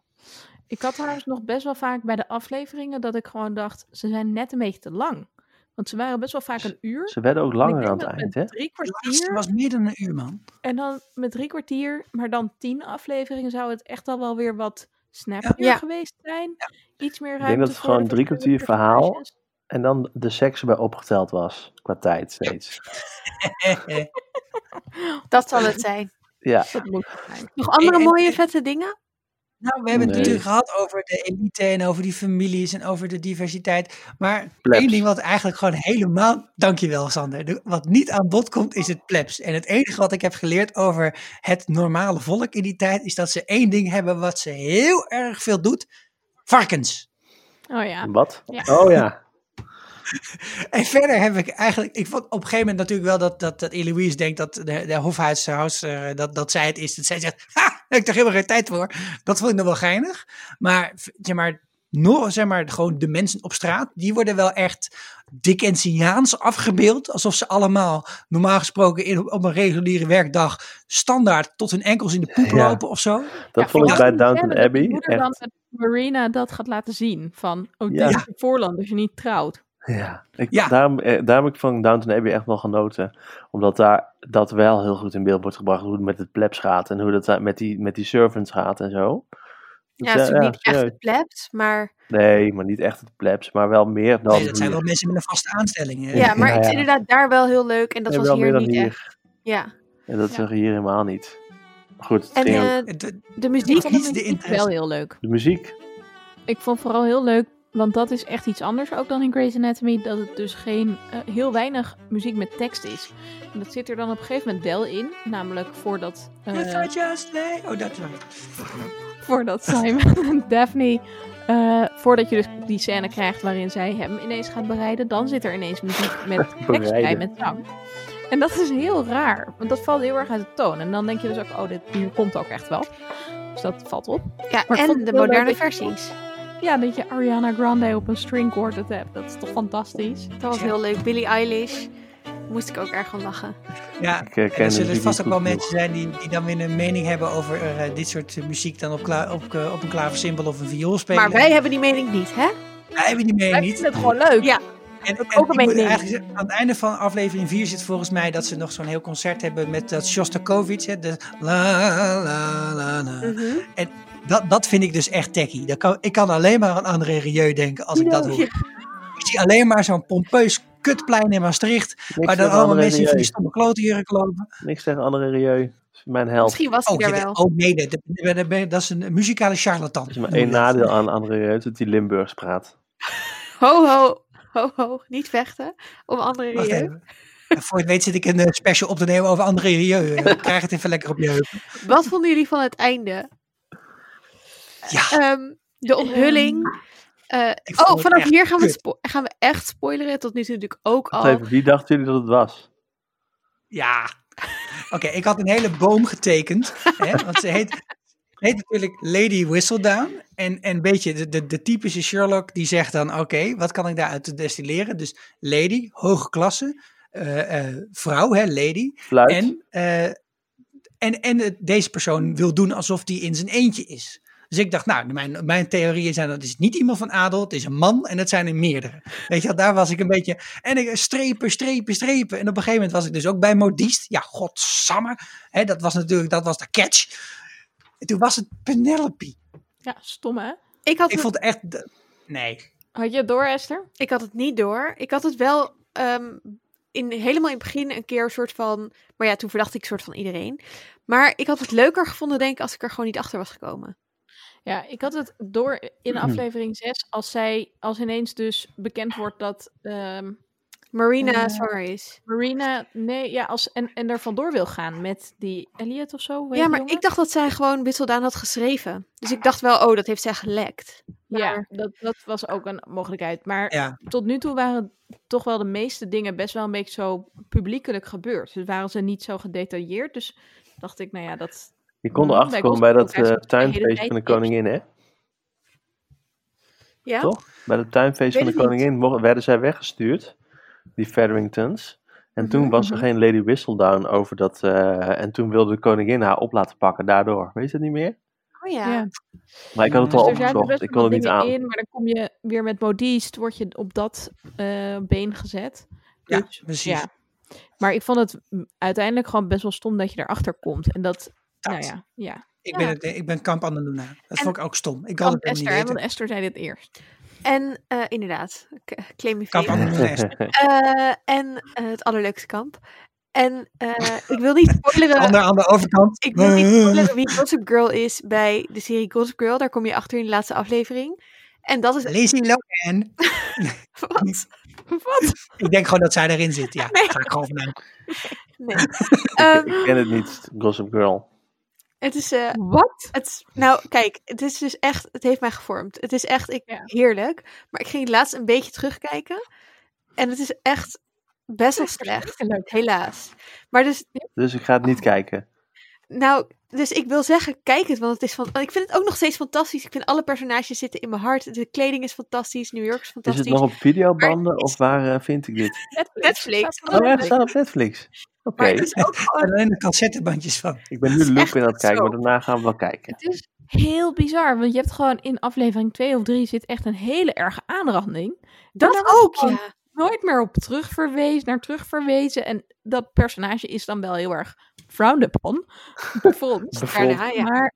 Ik had trouwens nog best wel vaak bij de afleveringen dat ik gewoon dacht, ze zijn net een beetje te lang. Want ze waren best wel vaak een uur. Ze werden ook ik langer denk aan het eind, met hè? drie kwartier was meer dan een uur, man. En dan met drie kwartier, maar dan tien afleveringen zou het echt al wel weer wat snappier Ja. geweest zijn. Iets meer denk ruimte dat het gewoon drie kwartier verhaal-. En dan de seks erbij opgeteld was, qua tijd steeds. [LAUGHS] Dat zal het zijn. Ja, Dat moet het zijn. Nog andere mooie vette dingen? Nou, we hebben het natuurlijk gehad over de elite en over die families en over de diversiteit. Maar Plebs. één ding wat eigenlijk gewoon helemaal, dankjewel Sander, de- wat niet aan bod komt is het plebs. En het enige wat ik heb geleerd over het normale volk in die tijd is dat ze één ding hebben wat ze heel erg veel doet. Varkens. Oh ja. wat? Ja. Oh ja. [LAUGHS] En verder heb ik eigenlijk, ik vond op een gegeven moment natuurlijk wel dat, dat, dat Eloise denkt dat de, de hofhuishoudster, dat, dat zij het is. Dat zij zegt, ha, daar heb ik toch helemaal geen tijd voor. Dat vond ik nog wel geinig. Maar, zeg maar, nog, zeg maar, gewoon de mensen op straat, die worden wel echt Dickensiaans afgebeeld. Alsof ze allemaal, normaal gesproken, in, op een reguliere werkdag, standaard tot hun enkels in de poep Ja. lopen of zo. Dat Ja, vond ik bij Downton Abbey moeder dan Marina dat gaat laten zien. Van, oh, dit Ja. is je voorland als je niet trouwt. Ja, ik, Ja. Daarom, eh, daarom heb ik van Downton Abbey echt wel genoten. Omdat daar dat wel heel goed in beeld wordt gebracht. Hoe het met het plebs gaat. En hoe dat met die, met die servants gaat en zo. Dus, Ja, het is eh, niet echt het plebs, maar Nee, maar niet echt het plebs. Maar wel meer dan Nee, dat zijn hier. wel mensen met een vaste aanstelling. hè. ja, maar Ja, het is inderdaad daar wel heel leuk en dat Nee, was wel hier meer dan niet hier. echt. Ja, En dat Ja. zeg je hier helemaal niet. Goed, het en ging ook- eh, de muziek. vond de de muziek wel heel leuk. de muziek. Ik vond vooral heel leuk, want dat is echt iets anders ook dan in Grey's Anatomy. Dat het dus geen, eh, heel weinig muziek met tekst is. En dat zit er dan op een gegeven moment wel in. Namelijk voordat, eh, If I just lay... Oh, dat is waar. voordat Simon [LAUGHS] en Daphne... eh, voordat je dus die scène krijgt waarin zij hem ineens gaat bereiden. Dan zit er ineens muziek met [LAUGHS] tekst bij, met zang. En dat is heel raar. Want dat valt heel erg uit de toon. En dan denk je dus ook, oh, dit komt ook echt wel. Dus dat valt op. Ja, Maar en de moderne versies. Ja, dat je Ariana Grande op een string quartet hebt. Dat is toch fantastisch? Dat was heel leuk. Billie Eilish. Moest ik ook erg van lachen. Ja, Ik eh, En er zullen vast ook wel mensen zijn die, die dan weer een mening hebben over eh, dit soort muziek dan op, kla- op, eh, op een klaversymbol of een viool spelen. Maar wij hebben die mening niet, hè? Wij hebben die mening Wij niet. vinden het gewoon leuk. Ja. En, ook en een ik moet mening. aan het einde van aflevering 4 zit volgens mij dat ze nog zo'n heel concert hebben met dat Shostakovich. Hè, de la la la la. Mhm. Dat, dat vind ik dus echt techie. Dat kan, ik kan alleen maar aan André Rieu denken als ik dat hoor. Ja. Ik zie alleen maar zo'n pompeus kutplein in Maastricht. Niks waar dan allemaal André mensen in van die Rieu. stomme klotenjurken lopen. Niks tegen André Rieu. Mijn held. Misschien was hij Oh, er wel. oh nee, dat, dat- dat- dat is een muzikale charlatan. Er is maar één nadeel aan André Rieu, dat hij Limburgs praat. Ho, ho, ho, ho. Niet vechten. Om even. En voor het weet zit ik een special op te nemen over André Rieu. Eh, Krijg het even lekker op je heupen. Wat vonden jullie van het einde? Ja, Ehm, de onthulling. Eh, oh, vanaf hier gaan we, spo- gaan we echt spoileren. Tot nu toe natuurlijk ook al. even, wie dachten jullie dat het was? ja. Oké, ik had een hele boom getekend. hè, want ze heet, heet natuurlijk Lady Whistledown. En, en een beetje de, de, de typische Sherlock die zegt dan... Oké, wat kan ik daaruit destilleren? Dus lady, hoge klasse. eh, eh, vrouw, hè, lady. Fluit? En, eh, en, en deze persoon wil doen alsof die in zijn eentje is. Dus ik dacht, nou, mijn, mijn theorieën zijn dat het is niet iemand van adel, het is een man en het zijn er meerdere. Weet je, daar was ik een beetje, en ik strepen, strepen, strepen. En op een gegeven moment was ik dus ook bij Modiste. Ja, godsamme, hè, dat was natuurlijk, dat was de catch. En toen was het Penelope. Ja, stom hè? Ik had, Ik het, vond het echt, de- nee. Had je het door, Esther? ik had het niet door. Ik had het wel ehm, in, helemaal in het begin een keer een soort van... Maar ja, toen verdacht ik een soort van iedereen. Maar ik had het leuker gevonden, denk ik, als ik er gewoon niet achter was gekomen. Ja, ik had het door in aflevering 6, als zij, als ineens dus bekend wordt dat ehm, Marina zwanger is. Marina, nee, ja, als, en, en er vandoor wil gaan met die Elliot of zo. Ja, maar jongen? ik dacht dat zij gewoon Whistledown had geschreven. Dus ik dacht wel, oh, dat heeft zij gelekt. Ja, maar- dat, dat was ook een mogelijkheid. Maar Ja, tot nu toe waren toch wel de meeste dingen best wel een beetje zo publiekelijk gebeurd. Dus waren ze niet zo gedetailleerd. Dus dacht ik, nou ja, dat... Je kon erachter bij komen bij dat eh, tuinfeest van de koningin, hè? Ja? Toch? Bij het tuinfeest van de koningin werden zij weggestuurd, die Featheringtons. En toen Mhm, was er mhm. geen Lady Whistledown over dat. eh, en toen wilde de koningin haar op laten pakken daardoor. Weet je dat niet meer? Oh ja. Ja. Maar ik had het Dus al zaten opgezocht. Ik kon het niet aan. in, maar dan kom je weer met Modiste, word je op dat eh, been gezet. ja Dus, precies. ja. Maar ik vond het uiteindelijk gewoon best wel stom dat je erachter komt. En dat, Dat. nou ja, ja. Ik, Ja. ben het, ik ben kamp Annaluna. Dat En- vond ik ook stom. Ik had het Esther, niet want weten. Esther zei dit eerst. En eh, inderdaad, claim je Kamp. Annaluna Esther. [LAUGHS] Eh, en eh, het allerleukste kamp. En eh, ik wil niet spoileren. Ander aan de overkant. Ik wil niet [LAUGHS] spoileren wie Gossip Girl is bij de serie Gossip Girl. Daar kom je achter in de laatste aflevering. En dat is... Lizzie Lohan. [LAUGHS] Wat? Wat? Ik denk gewoon dat zij erin zit. Ja, Nee. ga ik gewoon vanuit. Nee. Ehm, Ik ken het niet, Gossip Girl. Het is... eh, Wat? het, is- nou, kijk, het is dus echt... Het heeft mij gevormd. Het is echt ik, Ja. heerlijk. Maar ik ging laatst een beetje terugkijken. En het is echt best wel slecht. Helaas. Maar dus Dus ik ga het niet kijken. Nou, dus ik wil zeggen, kijk het, want het is van. Ik vind het ook nog steeds fantastisch. Ik vind alle personages zitten in mijn hart. De kleding is fantastisch. New York is Is fantastisch. het nog op videobanden Maar- of waar eh, vind ik dit? Netflix. [LAUGHS] Oh ja, het staat op Netflix. Oké, is Er [LAUGHS] gewoon. zijn er cassettebandjes van. ik ben nu is echt Lupin aan het kijken, zo. maar daarna gaan we wel kijken. Het is heel bizar, want je hebt gewoon in aflevering 2 of 3 zit echt een hele erge aanranding. Dat wordt ook, ja. Nooit meer op terugverwezen, naar terugverwezen. En dat personage is dan wel heel erg frowned upon. Bevond. Bevond. Daarna, ja. Maar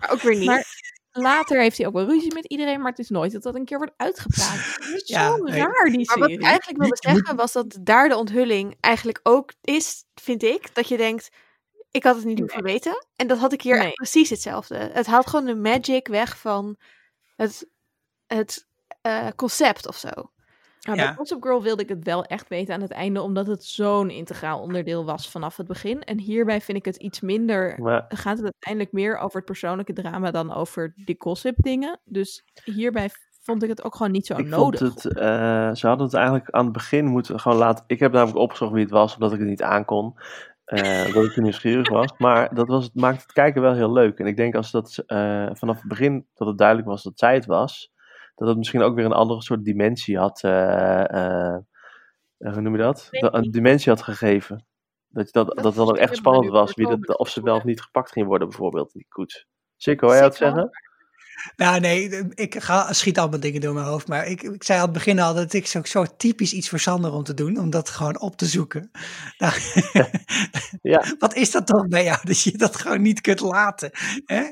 Maar ook weer niet. Maar- later heeft hij ook wel ruzie met iedereen, maar het is nooit dat dat een keer wordt uitgepraat. [LAUGHS] Het is Ja, zo nee. raar, die Maar wat serie. ik eigenlijk wilde zeggen was dat daar de onthulling eigenlijk ook is, vind ik, dat je denkt, ik had het niet hoeven weten. En dat had ik hier Nee. precies hetzelfde. Het haalt gewoon de magic weg van het, het eh, concept of zo. Maar Ja. bij Gossip Girl wilde ik het wel echt weten aan het einde, omdat het zo'n integraal onderdeel was vanaf het begin. En hierbij vind ik het iets minder Maar gaat het uiteindelijk meer over het persoonlijke drama dan over die gossip dingen. Dus hierbij vond ik het ook gewoon niet zo ik nodig. vond het, eh, ze hadden het eigenlijk aan het begin moeten gewoon laten. Ik heb namelijk opgezocht wie het was, omdat ik het niet aankon. eh [LAUGHS] omdat ik nieuwsgierig was. Maar dat was, het maakt het kijken wel heel leuk. En ik denk als dat eh, vanaf het begin dat het duidelijk was dat zij het was, dat het misschien ook weer een andere soort dimensie had. eh, eh, eh, hoe noem je dat? Een dimensie had gegeven. Dat, dat, dat, dan ook echt spannend was wie dat, of ze wel of niet gepakt ging worden, bijvoorbeeld, die koets. Sikko, jij Sikko? zeggen? Nou nee, ik ga, schiet allemaal dingen door mijn hoofd. Maar ik, ik zei aan het begin al dat ik zo, zo typisch iets voor Sander om te doen. Om dat gewoon op te zoeken. Nou, Ja. [LAUGHS] Wat is dat toch bij jou? Dat je dat gewoon niet kunt laten. Hè?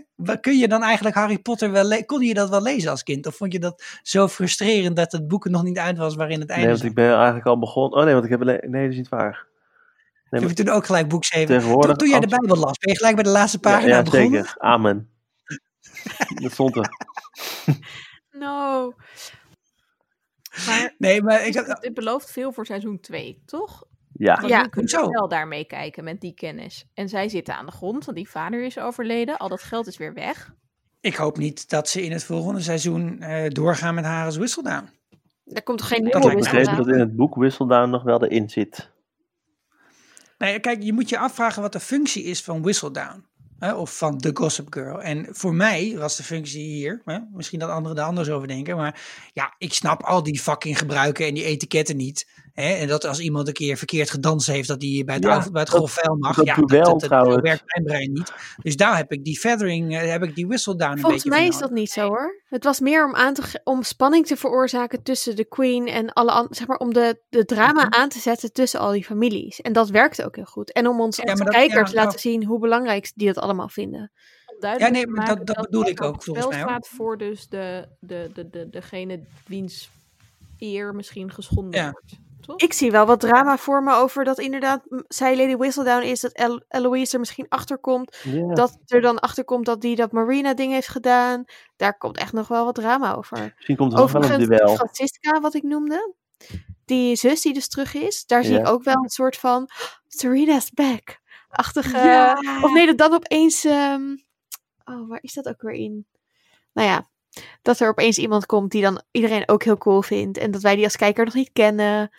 Kun je dan eigenlijk Harry Potter wel Kon je dat wel lezen als kind? Of vond je dat zo frustrerend dat het boek er nog niet uit was waarin het Nee, einde want zat? ik ben eigenlijk al begonnen. Oh nee, want ik heb. Nee, dat is niet waar. Nee, Heb je toen ook gelijk boek 7? Tegenwoordig Toen, toen jij de Bijbel las, ben je gelijk bij de laatste Ja, pagina ja, begonnen? zeker. Amen. [LAUGHS] dat stond er. [LAUGHS] No. Maar Nee, maar ik heb, dit belooft veel voor seizoen 2, toch? Ja. Want Ja, kunnen we wel daarmee kijken met die kennis. En zij zitten aan de grond, want die vader is overleden. Al dat geld is weer weg. ik hoop niet dat ze in het volgende seizoen eh, doorgaan met haar als Whistledown. Er komt toch geen nieuwe begrepen aan? dat in het boek Whistledown nog wel erin zit. Nee, kijk, je moet je afvragen wat de functie is van Whistledown. Of van The Gossip Girl. En voor mij was de functie hier, hè, misschien dat anderen er anders over denken, maar ja, ik snap al die fucking gebruiken en die etiketten niet. Hè, en dat als iemand een keer verkeerd gedanst heeft, dat hij bij het, Ja, bij het dat- golfvuil mag. dat ja, dat, dat, trouwens. werkt mijn brein niet. Dus daar heb ik die feathering, eh, heb ik die whistle down een Volgens beetje mij van is dat niet zo hoor. Het was meer om, aan te, om spanning te veroorzaken tussen de queen en alle anderen. Zeg maar om de, de drama Mhm. aan te zetten tussen al die families. En dat werkte ook heel goed. En om ons Ja, als maar dat- kijker ja, te laten zien hoe belangrijk die dat allemaal vinden. Ja, nee, maar dat- dat bedoel ik ook, volgens mij, staat voor dus de, de, de, de, degene wiens eer misschien geschonden Ja. wordt. Toch? Ik zie wel wat drama voor me over dat inderdaad, zij Lady Whistledown is, dat El Eloise er misschien achter komt. Dat er dan achter komt dat die dat Marina ding heeft gedaan. Daar komt echt nog wel wat drama over. Misschien komt er nog wel een Overigens, duel. Francisca, wat ik noemde. Die zus die dus terug is. Daar zie ik ook wel een soort van "Oh, Serena's back. Achtige. Of nee, dat dan opeens. ehm, oh, waar is dat ook weer in? Nou ja, dat er opeens iemand komt die dan iedereen ook heel cool vindt. En dat wij die als kijker nog niet kennen.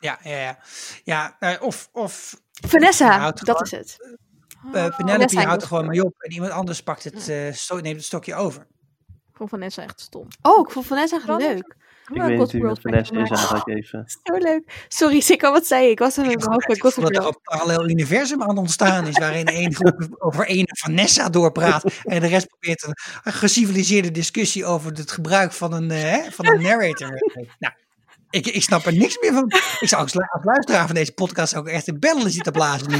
Ja, ja, ja. ja eh, of, of Vanessa, dat gewoon- is het. eh, Vanessa Penelope houdt er gewoon mee op. En iemand anders pakt het, eh, sto- neemt het stokje over. Ik vond Vanessa echt stom. Oh, ik vond Vanessa echt leuk. Ik weet niet Vanessa is eigenlijk even. [LAUGHS] Zo leuk. Sorry, Sikko, wat zei je? Ik was er met mijn hoofd bij Ik voel Gossip dat er een parallel universum aan ontstaan is. Waarin één groep [LAUGHS] over één Vanessa doorpraat. En de rest probeert een, een geciviliseerde discussie over het gebruik van een, eh, hè, van een narrator. Nou, ik, ik snap er niks meer van. Ik zou als, lu- als luisteraar van deze podcast ook echt in bellen zitten blazen nu.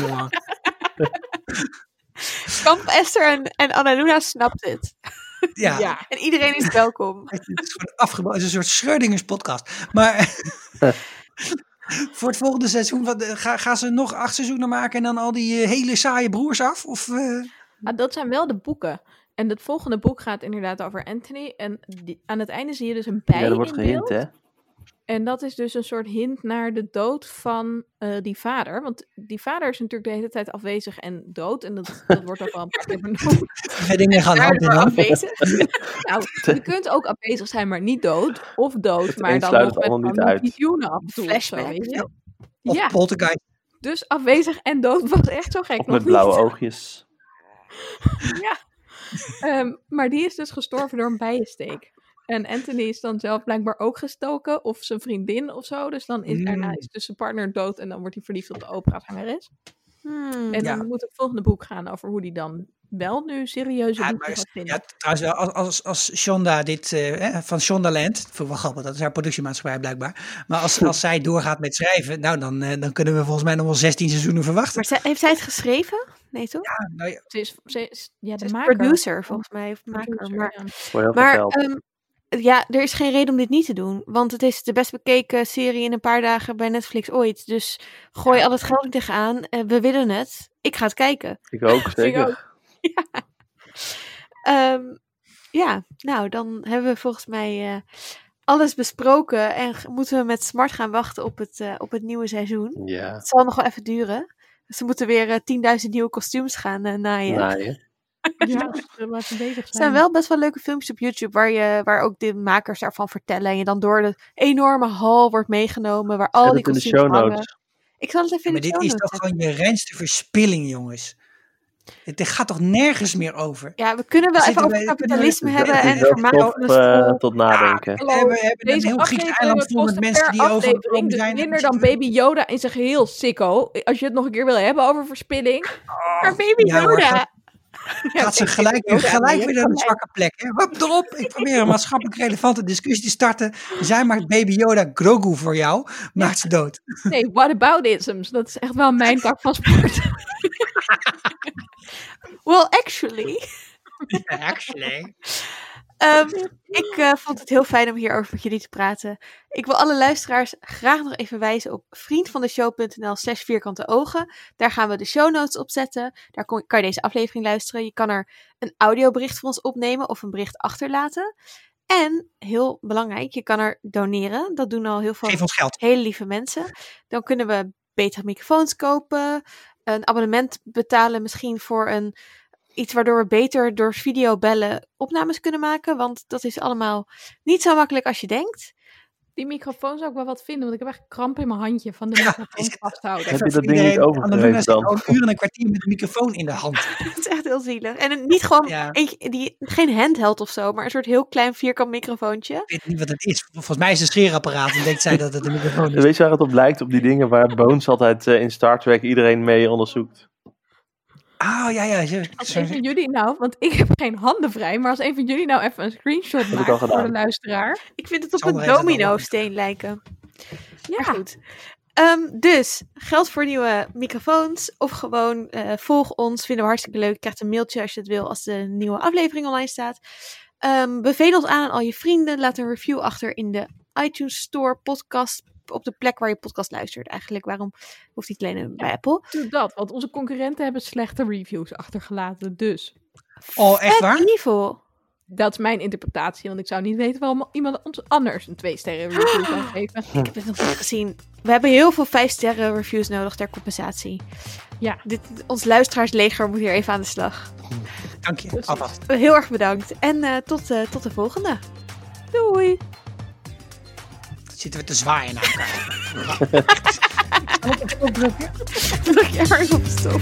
Kamp Esther en, en Anna Luna snapt het. [LAUGHS] Ja, En iedereen is welkom. [LAUGHS] Het is gewoon afgebouwd. Het is een soort Schreudingers podcast. Maar [LAUGHS] voor het volgende seizoen, wat, eh, ga, gaan ze nog acht seizoenen maken en dan al die eh, hele saaie broers af? Of, eh, Ah, dat zijn wel de boeken. En het volgende boek gaat inderdaad over Anthony. En die- aan het einde zie je dus een bij Ja, er wordt in beeld. hè? En dat is dus een soort hint naar de dood van eh, die vader. Want die vader is natuurlijk de hele tijd afwezig en dood. En dat, dat wordt ook wel een paar keer benoemd. [LAUGHS] twee dingen gaan hand in hand. [LAUGHS] Nou, je kunt ook afwezig zijn, maar niet dood. Of dood, Het maar dan sluit nog met allemaal niet uit. visioenen af en toe. of zo, Flashback. weet je? Of Ja, Poltergeist. dus afwezig en dood was echt zo gek. Of nog met blauwe niet. [LAUGHS] oogjes. Ehm, maar die is dus gestorven door een bijensteek. En Anthony is dan zelf blijkbaar ook gestoken, of zijn vriendin of zo. Dus dan is Mm. daarna is dus zijn partner dood en dan wordt hij verliefd op de operazangeres. Hmm. En Ja. dan moet het volgende boek gaan over hoe die dan wel nu serieuze Ja, boeken maar, gaat vinden. ja, trouwens, wel, als, als, als Shonda dit eh, hè, van Shondaland, vind ik wel grappig, dat is haar productiemaatschappij blijkbaar. Maar als, als zij doorgaat met schrijven, nou dan, eh, dan kunnen we volgens mij nog wel 16 seizoenen verwachten. Maar zij- heeft zij het geschreven? Nee, toch? Ja, nou ja, Ze is, ze is ja, Ze de is maker. producer, volgens mij. Of maker. Producer, Maar, ja. Voor heel veel maar. Ja, er is geen reden om dit niet te doen. Want het is de best bekeken serie in een paar dagen bij Netflix ooit. Dus gooi al het geld tegenaan. Eh, we willen het. Ik ga het kijken. Ik ook, [LAUGHS] zeker. ook. [LAUGHS] Ehm, ja, nou, dan hebben we volgens mij eh, alles besproken. En moeten we met smart gaan wachten op het, eh, op het nieuwe seizoen. Ja, Het zal nog wel even duren. Ze moeten weer eh, 10.000 nieuwe kostuums gaan eh, naaien. naaien. [LAUGHS] Ja, laten bezig Er zijn. zijn wel best wel leuke filmpjes op YouTube waar, je, waar ook de makers daarvan vertellen. En je dan door de enorme hal wordt meegenomen waar al die in de kostuums show hangen. notes. Ik zal het even in maar de dit show is notes toch zetten. gewoon je reinste verspilling, jongens. Het gaat toch nergens meer over? Ja, we kunnen wel We even over kapitalisme hebben en is vermaak de eh, tot nadenken. We hebben, we hebben een Deze heel Grieks eiland vol met mensen die over aflevering dus zijn. minder dan Baby Yoda in zijn geheel, sicko. Als je het nog een keer wil hebben over verspilling. Maar baby Ja, hoor, Yoda. [LAUGHS] gaat- Gaat ze gelijk, weer- gelijk weer naar een zwakke plek. Hè? Hop, erop. Ik probeer een maatschappelijk relevante discussie te starten. Zij maakt Baby Yoda Grogu voor jou. Maakt ze dood. [LAUGHS] Nee, what about isms? Dat is echt wel mijn tak van sport. [LAUGHS] Well, actually. Actually. Ehm, ik eh, vond het heel fijn om hierover met jullie te praten. Ik wil alle luisteraars graag nog even wijzen op vriendvandeshow.nl slash vierkante ogen. Daar gaan we de show notes op zetten. Daar kon- kan je deze aflevering luisteren. Je kan er een audiobericht voor ons opnemen of een bericht achterlaten. En, heel belangrijk, je kan er doneren. Dat doen al heel veel hele lieve mensen. Dan kunnen we betere microfoons kopen, een abonnement betalen misschien voor een, iets waardoor we beter door videobellen opnames kunnen maken. Want dat is allemaal niet zo makkelijk als je denkt. Die microfoon zou ik wel wat vinden, want ik heb echt kramp in mijn handje van de Ja, microfoon is het- vasthouden. Heb je dat ding niet overgegeven dan? al een uur en een kwartier met de microfoon in de hand. [LAUGHS] Het is echt heel zielig. En een- niet gewoon Ja. eentje, die, geen handheld of zo, maar een soort heel klein vierkant microfoontje. Ik weet niet wat het is. Volgens mij is het een scheerapparaat en denkt zij dat het een microfoon is. Weet je waar het op lijkt? Op die dingen waar Bones altijd eh, in Star Trek iedereen mee onderzoekt. Ah, ja, ja. Als een van jullie nou, want ik heb geen handen vrij, maar als een van jullie nou even een screenshot ik al maakt voor de gedaan. luisteraar. Ik vind het op Sander een domino-steen lijken. Maar Ja, goed. Ehm, dus, geld voor nieuwe microfoons. Of gewoon eh, volg ons. Vinden we hartstikke leuk. Je krijgt een mailtje als je het wil als de nieuwe aflevering online staat. Ehm beveel ons aan aan al je vrienden. Laat een review achter in de iTunes Store podcast. Op de plek waar je podcast luistert eigenlijk. Waarom hoeft niet alleen bij Apple? doe dat, want onze concurrenten hebben slechte reviews achtergelaten. Dus Oh, echt waar? Evil. dat is mijn interpretatie, want ik zou niet weten waarom iemand ons anders een twee sterren review kan [GASPS] geven. Ik heb het nog niet gezien. We hebben heel veel 5 sterren reviews nodig ter compensatie. Ja. Dit, ons luisteraarsleger moet hier even aan de slag. Dank je. Alvast. Heel erg bedankt. En eh, tot, eh, tot de volgende. Doei. Zitten we te zwaaien naar elkaar. [LAUGHS] Druk je ergens op stop.